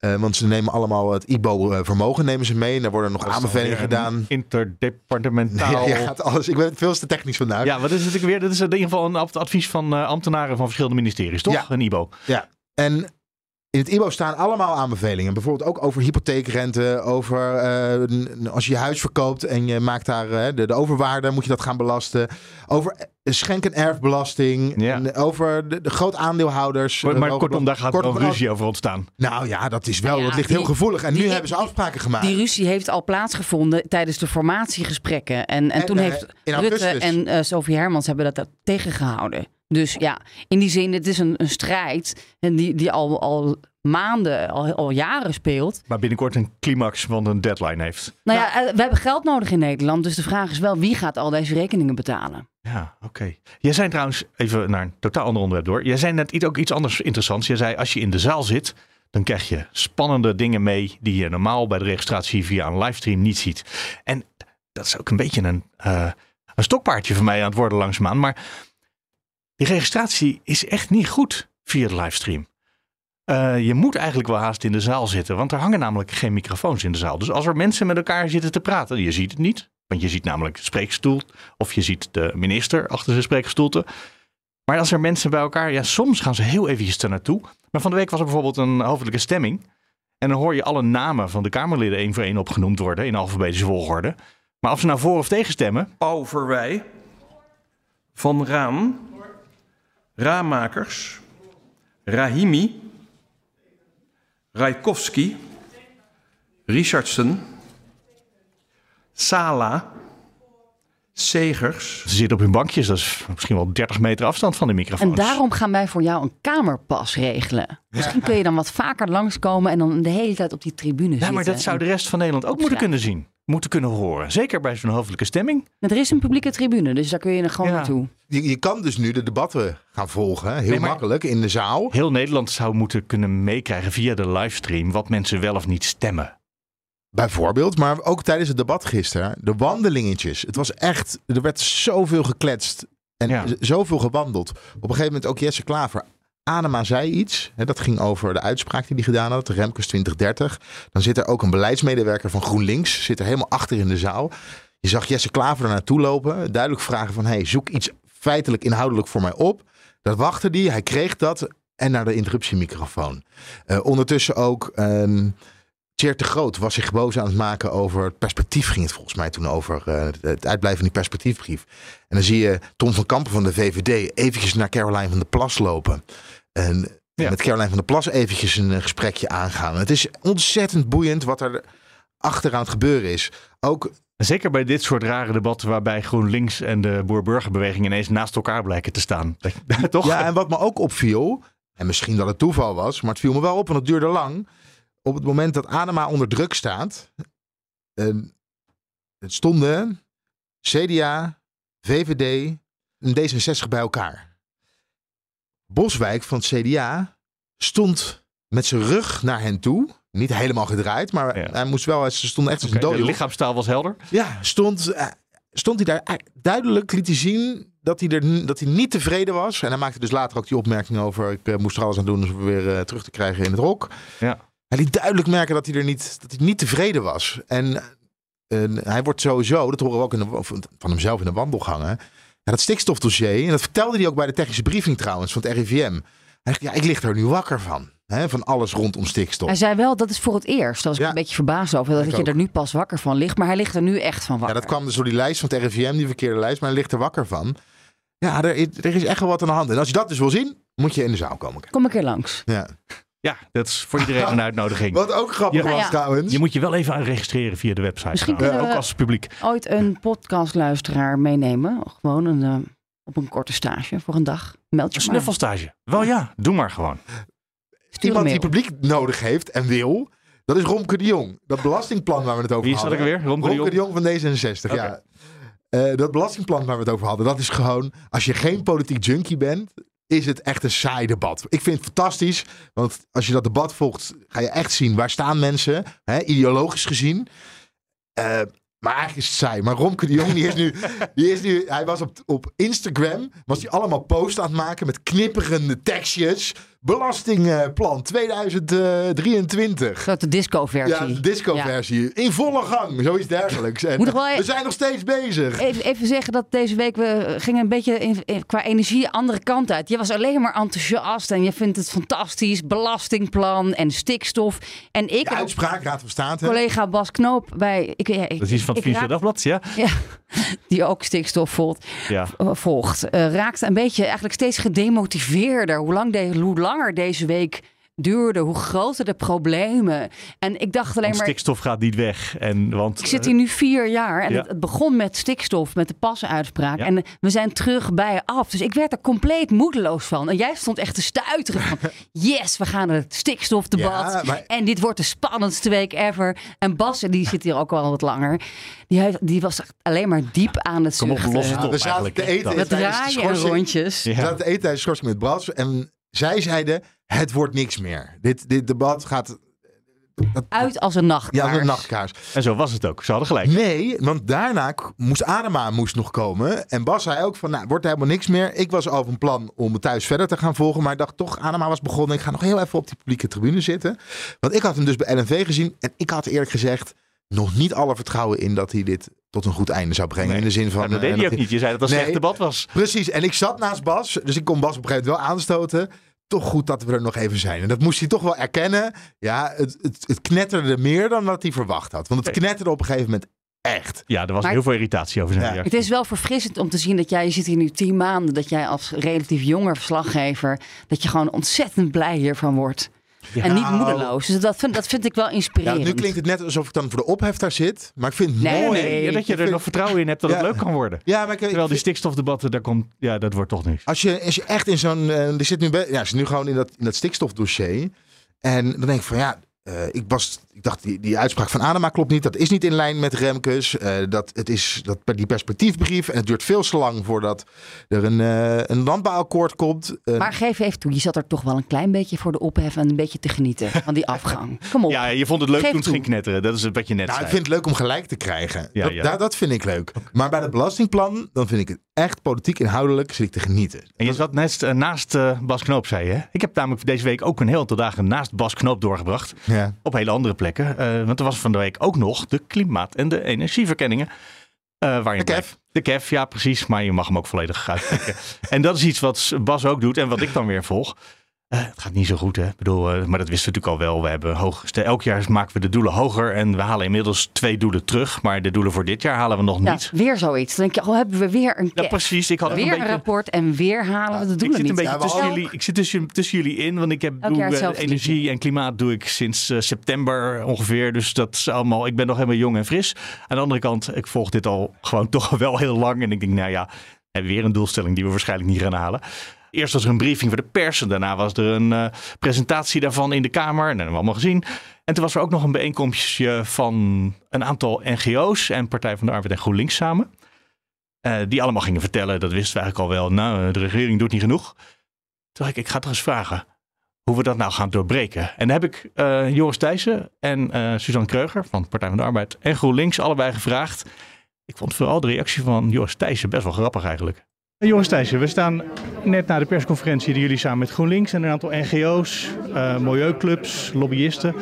eh, want ze nemen allemaal het IBO-vermogen nemen ze mee. En daar worden nog aanbevelingen gedaan. Interdepartementaal. Ja, je gaat alles. Ik ben veel te technisch vandaag. Ja, wat is het weer? Dat is in ieder geval een ad- advies van eh, ambtenaren van verschillende ministeries, toch? Ja. Een IBO. Ja, en in het IBO staan allemaal aanbevelingen. Bijvoorbeeld ook over hypotheekrente, over eh, als je je huis verkoopt en je maakt daar eh, de, de overwaarde, moet je dat gaan belasten. Over eh, schenk- en erfbelasting, Ja. en over de, de groot aandeelhouders. Maar, maar kortom, daar gaat er kortom, wel ruzie over ontstaan. Nou ja, dat is wel, Ja, dat ligt die- heel gevoelig. En nu die- hebben ze afspraken gemaakt. Die ruzie heeft al plaatsgevonden tijdens de formatiegesprekken. En, en, En, toen heeft Rutte en Sophie Hermans hebben dat, dat tegengehouden. Dus ja, in die zin, het is een, een strijd en die, die al, al maanden, al, al jaren speelt. Maar binnenkort een climax van een deadline heeft. Nou ja, eh, we hebben geld nodig in Nederland. Dus de vraag is wel, wie gaat al deze rekeningen betalen? Ja, oké. Jij zei trouwens, even naar een totaal ander onderwerp door. Jij zei net iets, ook iets anders interessants. Jij zei, als je in de zaal zit, dan krijg je spannende dingen mee die je normaal bij de registratie via een livestream niet ziet. En dat is ook een beetje een, eh, een stokpaardje voor mij aan het worden langzaamaan. Maar die registratie is echt niet goed via de livestream. Eh, je moet eigenlijk wel haast in de zaal zitten, want er hangen namelijk geen microfoons in de zaal. Dus als er mensen met elkaar zitten te praten, je ziet het niet. Want je ziet namelijk de spreekstoel of je ziet de minister achter zijn spreekstoelte. Maar als er mensen bij elkaar, ja, soms gaan ze heel eventjes er naartoe. Maar van de week was er bijvoorbeeld een hoofdelijke stemming. En dan hoor je alle namen van de Kamerleden één voor één opgenoemd worden in alfabetische volgorde. Maar of ze nou voor of tegen stemmen, Verwij, Van Raan, Raamakers, Rahimi, Rajkowski, Richardson, Sala, Segers. ze zitten op hun bankjes. Dat is misschien wel 30 meter afstand van de microfoons. En daarom gaan wij voor jou een kamerpas regelen. Misschien kun je dan wat vaker langskomen en dan de hele tijd op die tribune Ja, zitten. maar dat zou de rest van Nederland ook moeten kunnen zien. Moeten kunnen horen. Zeker bij zo'n hoofdelijke stemming. Er is een publieke tribune, dus daar kun je er gewoon Ja. naartoe. Je, je kan dus nu de debatten gaan volgen. Heel Nee, makkelijk in de zaal. Heel Nederland zou moeten kunnen meekrijgen via de livestream wat mensen wel of niet stemmen. Bijvoorbeeld, maar ook tijdens het debat gisteren. De wandelingetjes. Het was echt, er werd zoveel gekletst en Ja. zoveel gewandeld. Op een gegeven moment ook Jesse Klaver. Anema zei iets. Hè, dat ging over de uitspraak die hij gedaan had. Remkes 2030. Dan zit er ook een beleidsmedewerker van GroenLinks. Zit er helemaal achter in de zaal. Je zag Jesse Klaver er naartoe lopen. Duidelijk vragen van... Hey, zoek iets feitelijk inhoudelijk voor mij op. Dat wachtte hij. Hij kreeg dat. En naar de interruptiemicrofoon. Eh, ondertussen ook... ehm Tjeerd de Groot was zich boos aan het maken over het perspectief. Ging het volgens mij toen over eh, het uitblijven van die perspectiefbrief. En dan zie je Tom van Kampen van de VVD eventjes naar Caroline van der Plas lopen. En Ja. met Caroline van der Plas eventjes een eh, gesprekje aangaan. Het is ontzettend boeiend wat er achteraan het gebeuren is. Ook Zeker bij dit soort rare debatten waarbij GroenLinks en de boer-burgerbeweging ineens naast elkaar blijken te staan. Toch? Ja, en wat me ook opviel, en misschien dat het toeval was, maar het viel me wel op, want het duurde lang. Op het moment dat Adema onder druk staat, eh, het stonden CDA, VVD en D66 bij elkaar. Boswijk van het CDA stond met zijn rug naar hen toe. Niet helemaal gedraaid, maar hij moest wel, ze stonden echt als een dode. de lichaamstaal was helder. Ja, stond, eh, stond hij daar duidelijk liet hij zien dat hij, er, dat hij niet tevreden was. En hij maakte dus later ook die opmerking over... ik eh, moest er alles aan doen om ze weer terug te krijgen in het rok. Ja. Hij liet duidelijk merken dat hij er niet, dat hij niet tevreden was. En, eh, hij wordt sowieso, dat horen we ook in de, van hemzelf in de wandelgangen... Ja, dat stikstofdossier, en dat vertelde hij ook bij de technische briefing trouwens van het RIVM. Hij zegt, ja, ik lig er nu wakker van. Hè, van alles rondom stikstof. Hij zei wel, dat is voor het eerst. Daar was ik een beetje verbaasd over. Dat je ook. er nu pas wakker van ligt. Maar hij ligt er nu echt van Ja, wakker. dat kwam dus door die lijst van het RIVM, die verkeerde lijst, maar hij ligt er wakker van. Ja, er, is- er is echt wel wat aan de hand. En als je dat dus wil zien, moet je in de zaal komen. Kom een keer langs. Ja. Ja, dat is voor iedereen een uitnodiging. Wat ook grappig Je- was ja. trouwens. Je moet je wel even aan registreren via de website. Misschien ook we- als publiek. Ooit een podcastluisteraar meenemen. Gewoon een, eh, op een korte stage voor een dag. Meld je Een snuffelstage. Wel ja, doe maar gewoon. Stuur Iemand die publiek nodig heeft en wil, dat is Romke de Jong. Dat belastingplan waar we het over Wie is dat hadden. ook weer? Romke de Jong? van D66, ja. Eh, dat belastingplan waar we het over hadden, dat is gewoon... Als je geen politiek junkie bent, is het echt een saai debat. Ik vind het fantastisch, want als je dat debat volgt, ga je echt zien waar staan mensen, hè, ideologisch gezien. Eh, maar eigenlijk is het saai. Maar Romke de Jong, die is nu, die is nu hij was op, op Instagram, was hij allemaal posts aan het maken met knipperende tekstjes. Belastingplan 2023. Dat de disco-versie. Ja, de disco-versie. In volle gang, zoiets dergelijks. En Moet nog wel e- we zijn nog steeds bezig. Even, even zeggen dat deze week we gingen een beetje in, in- qua energie de andere kant uit. Je was alleen maar enthousiast en je vindt het fantastisch. Belastingplan en stikstof. En ik De uitspraak, Raad van State. collega Bas Knoop bij... Ik, ja, ik, Dat is iets van het Financieel Dagblad, ja? Ja, die ook stikstof volgt, Ja. eh, volgt. eh, raakte een beetje eigenlijk steeds gedemotiveerder. Hoe, lang de, hoe langer deze week duurde, hoe groter de problemen. En ik dacht alleen Want maar... stikstof gaat niet weg. En, want, Ik zit hier nu vier jaar en Ja. het, het begon met stikstof, met de pasuitspraak. Ja. En we zijn terug bij af. Dus ik werd er compleet moedeloos van. En jij stond echt te stuiteren van... yes, we gaan naar het stikstofdebat. Ja, maar- En dit wordt de spannendste week ever. En Bas, die zit hier ook al wat langer... die, heeft, die was echt alleen maar diep aan het Kom op, zuchten. los het op we zaten te eten Dat. Tijdens de schorsing. rondjes. We zaten te eten tijdens de schorsing met Bras. En zij zeiden, het wordt niks meer. Dit, dit debat gaat... Uit als een nachtkaars. Ja, als een nachtkaars. En zo was het ook. Ze hadden gelijk. Nee, want daarna moest Adema moest nog komen. En Bas zei ook van, nou, wordt helemaal niks meer. Ik was al van plan om thuis verder te gaan volgen. Maar ik dacht toch, Adema was begonnen. Ik ga nog heel even op die publieke tribune zitten. Want ik had hem dus bij LNV gezien. En ik had eerlijk gezegd nog niet alle vertrouwen in dat hij dit tot een goed einde zou brengen. Nee. In de zin van... Ja, dat eh, deed hij ook niet. Je zei dat het een Nee. slecht debat was. Precies, en ik zat naast Bas, dus ik kon Bas op een gegeven moment wel aanstoten. Toch goed dat we er nog even zijn. En dat moest hij toch wel erkennen. Ja, het, het, het knetterde meer dan wat hij verwacht had. Want het knetterde op een gegeven moment echt. Ja, er was Maar- heel veel irritatie over zijn Ja. reactie. Het is wel verfrissend om te zien dat jij, je zit hier nu tien maanden, dat jij als relatief jonger verslaggever, dat je gewoon ontzettend blij hiervan wordt. Ja. En niet Nou. moedeloos. Dus dat vind, dat vind ik wel Ja, inspirerend. nu klinkt het net alsof ik dan voor de ophef daar zit. Maar ik vind het Nee, mooi. nee, Ja, dat je Ik er vind- nog vertrouwen in hebt dat Ja. het leuk kan worden. Ja, maar ik, ik Terwijl die stikstofdebatten, daar komt, ja, dat wordt toch niks. als, je, als je echt in zo'n... eh, er zit nu, ja, zit nu gewoon in dat, in dat stikstofdossier. En dan denk ik van ja... eh, ik, was, ik dacht, die, die uitspraak van Adema klopt niet. Dat is niet in lijn met Remkes. Eh, dat, het is dat, die perspectiefbrief. En het duurt veel te lang voordat er een, eh, een landbouwakkoord komt. Eh, Maar geef even toe, je zat er toch wel een klein beetje voor de ophef en een beetje te genieten van die afgang. Kom op. Ja, je vond het leuk Geef toen het toe. ging knetteren. Dat is wat je net Nou, ik vind het leuk om gelijk te krijgen. Ja, dat, ja. dat vind ik leuk. Maar bij het belastingplan, dan vind ik het echt politiek inhoudelijk zit ik te genieten. En je zat naast, eh, naast Bas Knoop, zei je. hè? Ik heb namelijk deze week ook een heel aantal dagen naast Bas Knoop doorgebracht. Ja. Op hele andere plekken. Eh, want er was van de week ook nog de klimaat- en de energieverkenningen. Eh waarin De KEF. De KEF, ja precies. Maar je mag hem ook volledig uittrekken. en dat is iets wat Bas ook doet en wat ik dan weer volg. Eh, het gaat niet zo goed, hè? Ik bedoel, eh, maar dat wisten we natuurlijk al wel. We hebben hoog, elk jaar maken we de doelen hoger en we halen inmiddels twee doelen terug. Maar de doelen voor dit jaar halen we nog Ja, niet. weer zoiets. Dan denk je, oh, hebben we weer een Ja, precies. Ik had weer een een, beetje... rapport en weer halen we de Ik doelen zit een niet. beetje Ja, tussen jullie, ik zit tussen, tussen jullie in, want ik heb doe, eh, energie en klimaat doe ik sinds september ongeveer. Dus dat is allemaal. Ik ben nog helemaal jong en fris. Aan de andere kant, ik volg dit al gewoon toch wel heel lang en ik denk, nou ja, we hebben weer een doelstelling die we waarschijnlijk niet gaan halen. Eerst was er een briefing voor de pers en daarna was er een uh, presentatie daarvan in de Kamer. En dat hebben we allemaal gezien. En toen was er ook nog een bijeenkomstje van een aantal NGO's en Partij van de Arbeid en GroenLinks samen. Uh, die allemaal gingen vertellen, dat wisten we eigenlijk al wel, nou, de regering doet niet genoeg. Toen dacht ik, ik ga toch eens vragen hoe we dat nou gaan doorbreken. En dan heb ik uh, Joris Thijssen en Suzanne Kreuger van Partij van de Arbeid en GroenLinks allebei gevraagd. Ik vond vooral de reactie van Joris Thijssen best wel grappig eigenlijk. Joris Thijssen, we staan net na de persconferentie die jullie samen met GroenLinks en een aantal NGO's, uh, milieuclubs, lobbyisten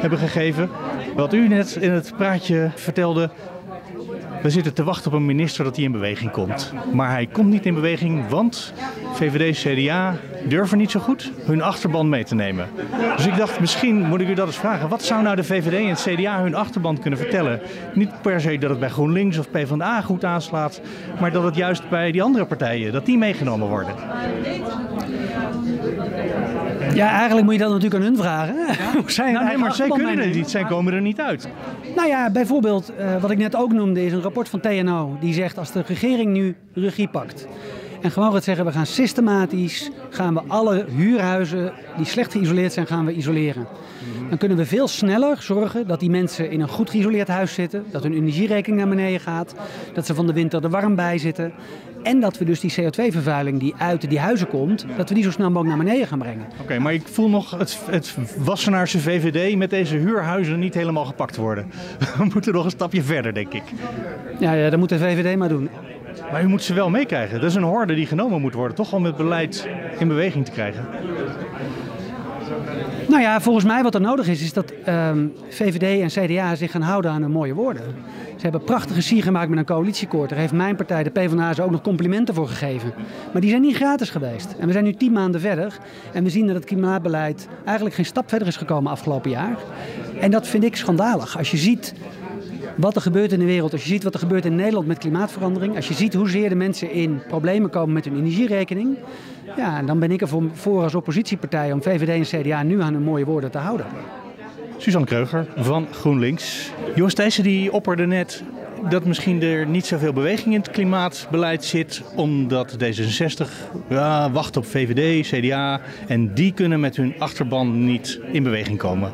hebben gegeven. Wat u net in het praatje vertelde, we zitten te wachten op een minister dat hij in beweging komt. Maar hij komt niet in beweging, want VVD, CDA durven niet zo goed hun achterban mee te nemen. Dus ik dacht, misschien moet ik u dat eens vragen. Wat zou nou de VVD en het CDA hun achterban kunnen vertellen? Niet per se dat het bij GroenLinks of PvdA goed aanslaat, maar dat het juist bij die andere partijen, dat die meegenomen worden. Ja, eigenlijk moet je dat natuurlijk aan hun vragen. Ja? zijn nou, nee, maar zij kunnen er niet, zij komen er niet uit. Nou ja, bijvoorbeeld uh, wat ik net ook noemde is een rapport van TNO. Die zegt als de regering nu regie pakt en gewoon gaat zeggen we gaan systematisch gaan we alle huurhuizen die slecht geïsoleerd zijn gaan we isoleren. Dan kunnen we veel sneller zorgen dat die mensen in een goed geïsoleerd huis zitten, dat hun energierekening naar beneden gaat, dat ze van de winter er warm bij zitten. En dat we dus die CO2-vervuiling die uit die huizen komt, dat we die zo snel mogelijk naar beneden gaan brengen. Oké, okay, maar ik voel nog het, het Wassenaarse VVD met deze huurhuizen niet helemaal gepakt worden. We moeten nog een stapje verder, denk ik. Ja, ja dat moet de VVD maar doen. Maar u moet ze wel meekrijgen. Dat is een horde die genomen moet worden, toch? Om het beleid in beweging te krijgen. Nou ja, volgens mij wat er nodig is, is dat um, VVD en CDA zich gaan houden aan hun mooie woorden. Ze hebben prachtige sier gemaakt met een coalitiekoord. Daar heeft mijn partij, de PvdA, ook nog complimenten voor gegeven. Maar die zijn niet gratis geweest. En we zijn nu tien maanden verder. En we zien dat het klimaatbeleid eigenlijk geen stap verder is gekomen afgelopen jaar. En dat vind ik schandalig. Als je ziet wat er gebeurt in de wereld, als je ziet wat er gebeurt in Nederland met klimaatverandering, als je ziet hoezeer de mensen in problemen komen met hun energierekening, ja, dan ben ik er voor als oppositiepartij om VVD en CDA nu aan hun mooie woorden te houden. Suzanne Kreuger van GroenLinks. Joost Thijssen die opperde net dat misschien er niet zoveel beweging in het klimaatbeleid zit, omdat D66 ja, wacht op VVD, CDA en die kunnen met hun achterban niet in beweging komen.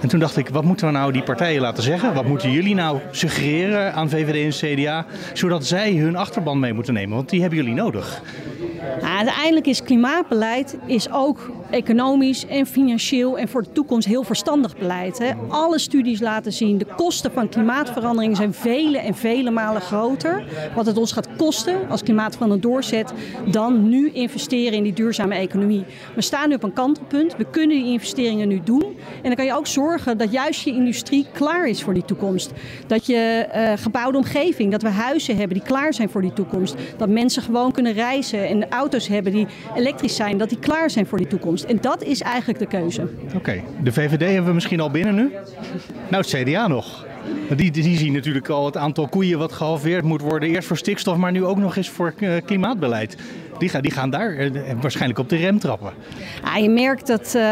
En toen dacht ik, wat moeten we nou die partijen laten zeggen? Wat moeten jullie nou suggereren aan VVD en CDA, zodat zij hun achterban mee moeten nemen? Want die hebben jullie nodig. Nou, uiteindelijk is klimaatbeleid is ook economisch en financieel en voor de toekomst heel verstandig beleid. Hè. Alle studies laten zien, de kosten van klimaatverandering zijn vele en vele malen groter. Wat het ons gaat kosten als klimaatverandering doorzet, dan nu investeren in die duurzame economie. We staan nu op een kantelpunt, we kunnen die investeringen nu doen. En dan kan je ook zorgen dat juist je industrie klaar is voor die toekomst. Dat je uh, gebouwde omgeving, dat we huizen hebben die klaar zijn voor die toekomst. Dat mensen gewoon kunnen reizen en auto's hebben die elektrisch zijn, dat die klaar zijn voor die toekomst. En dat is eigenlijk de keuze. Oké, de VVD hebben we misschien al binnen nu. Nou, het CDA nog. Die, die zien natuurlijk al het aantal koeien wat gehalveerd moet worden. Eerst voor stikstof, maar nu ook nog eens voor uh, klimaatbeleid. Die gaan, die gaan daar uh, waarschijnlijk op de rem trappen. Ja, je merkt dat uh,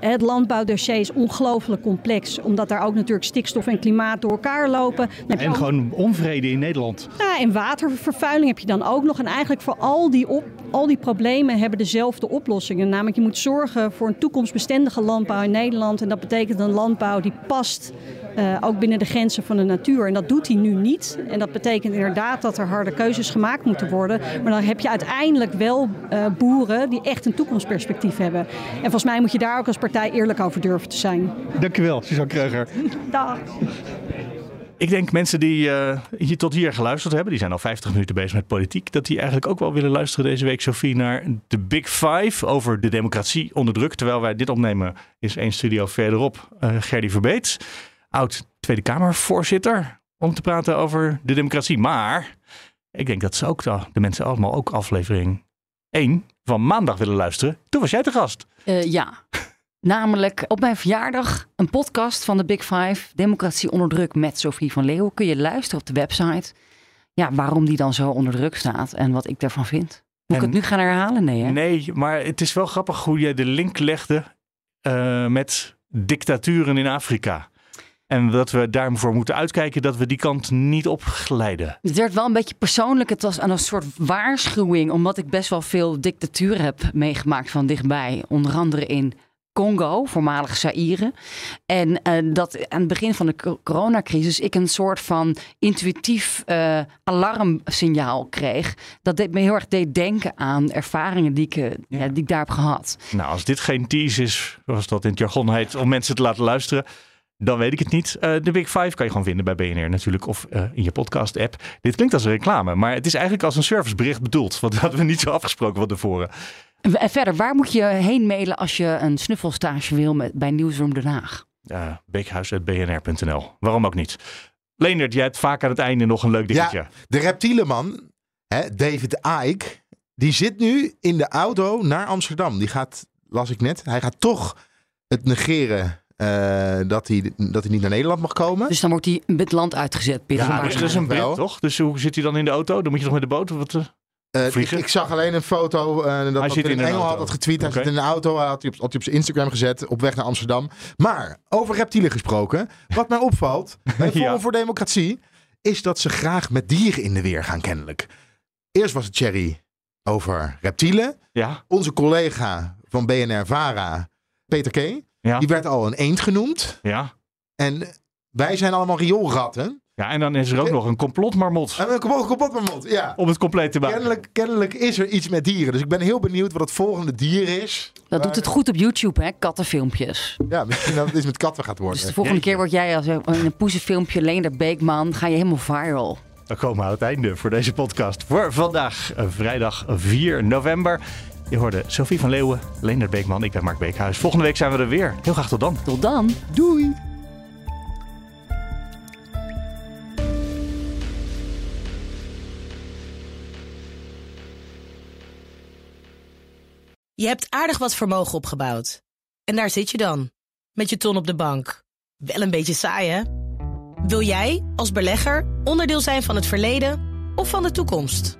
het landbouwdossier is ongelooflijk complex. Omdat daar ook natuurlijk stikstof en klimaat door elkaar lopen. en ook... gewoon onvrede in Nederland. Ja, en watervervuiling heb je dan ook nog. En eigenlijk voor al die, op, al die problemen hebben dezelfde oplossingen. Namelijk je moet zorgen voor een toekomstbestendige landbouw in Nederland. En dat betekent een landbouw die past uh, ook binnen de grenzen van de natuur. En dat doet hij nu niet. En dat betekent inderdaad dat er harde keuzes gemaakt moeten worden. Maar dan heb je uiteindelijk wel uh, boeren die echt een toekomstperspectief hebben. En volgens mij moet je daar ook als partij eerlijk over durven te zijn. Dankjewel, Suzanne Kreuger. Dag. Ik denk mensen die uh, hier tot hier geluisterd hebben, die zijn al 50 minuten bezig met politiek, dat die eigenlijk ook wel willen luisteren deze week, Sophie, naar de Big Five over de democratie onder druk. Terwijl wij dit opnemen, is één studio verderop uh, Gerdy Verbeet oud Tweede Kamervoorzitter, om te praten over de democratie. Maar ik denk dat ze ook de mensen allemaal ook aflevering 1 van maandag willen luisteren. Toen was jij de gast. Uh, ja. Namelijk op mijn verjaardag een podcast van de Big Five, Democratie onder druk met Sophie van Leeuwen. Kun je luisteren op de website. Ja, waarom die dan zo onder druk staat en wat ik daarvan vind. Moet en, ik het nu gaan herhalen? Nee, hè? Nee, maar het is wel grappig hoe je de link legde uh, met dictaturen in Afrika. En dat we daarvoor moeten uitkijken dat we die kant niet opglijden. Het werd wel een beetje persoonlijk. Het was een soort waarschuwing, omdat ik best wel veel dictatuur heb meegemaakt van dichtbij. Onder andere in Congo, voormalig Zaire. En uh, dat aan het begin van de coronacrisis ik een soort van intuïtief uh, alarmsignaal kreeg. Dat dit me heel erg deed denken aan ervaringen die ik, uh, ja. die ik daar heb gehad. Nou, als dit geen tease is, zoals dat in het jargon heet, om mensen te laten luisteren. Dan weet ik het niet. de Big Five kan je gewoon vinden bij BNR natuurlijk. Of in je podcast app. Dit klinkt als een reclame. Maar het is eigenlijk als een servicebericht bedoeld. Want dat hadden we niet zo afgesproken van tevoren. En verder, waar moet je heen mailen als je een snuffelstage wil met, bij Nieuwsroom Den Haag? Ja, beekhuis.bnr.nl. Waarom ook niet? Leendert, jij hebt vaak aan het einde nog een leuk dingetje. Ja, de reptiele man, hè, David Icke, die zit nu in de auto naar Amsterdam. Die gaat, las ik net, hij gaat toch het negeren uh, dat, hij, dat hij niet naar Nederland mag komen. Dus dan wordt hij het land uitgezet. Ja, dus dat is een Brit, toch? Dus hoe zit hij dan in de auto? Dan moet je toch met de boot? Wat, uh... Uh, ik, ik, zag alleen een foto uh, dat, hij dat in Engel had dat getweet. Hij zit in een auto, hij had hij, op, had hij op zijn Instagram gezet op weg naar Amsterdam. Maar over reptielen gesproken, wat mij opvalt bij Forum voor Democratie, is dat ze graag met dieren in de weer gaan kennelijk. Eerst was het Cherry over reptielen. Ja. Onze collega van BNR Vara, Peter K., ja. die werd al een eend genoemd. Ja. En wij zijn allemaal rioolratten. Ja, en dan is er ook nog een complotmarmot. En een complotmarmot, ja. Om het compleet te maken. Kennelijk, kennelijk is er iets met dieren. Dus ik ben heel benieuwd wat het volgende dier is. Dat doet het goed op YouTube, hè? Kattenfilmpjes. Ja, misschien dat het iets met katten gaat worden. Dus de volgende keer word jij als in een poezenfilmpje Leender Beekman, ga je helemaal viral. Dan komen we aan het einde voor deze podcast. Voor vandaag, eh, vrijdag 4 november. Je hoorde Sophie van Leeuwen, Leendert Beekman, ik ben Mark Beekhuis. Volgende week zijn we er weer. Heel graag tot dan. Tot dan. Doei. Je hebt aardig wat vermogen opgebouwd. En daar zit je dan, met je ton op de bank. Wel een beetje saai, hè? Wil jij, als belegger, onderdeel zijn van het verleden of van de toekomst?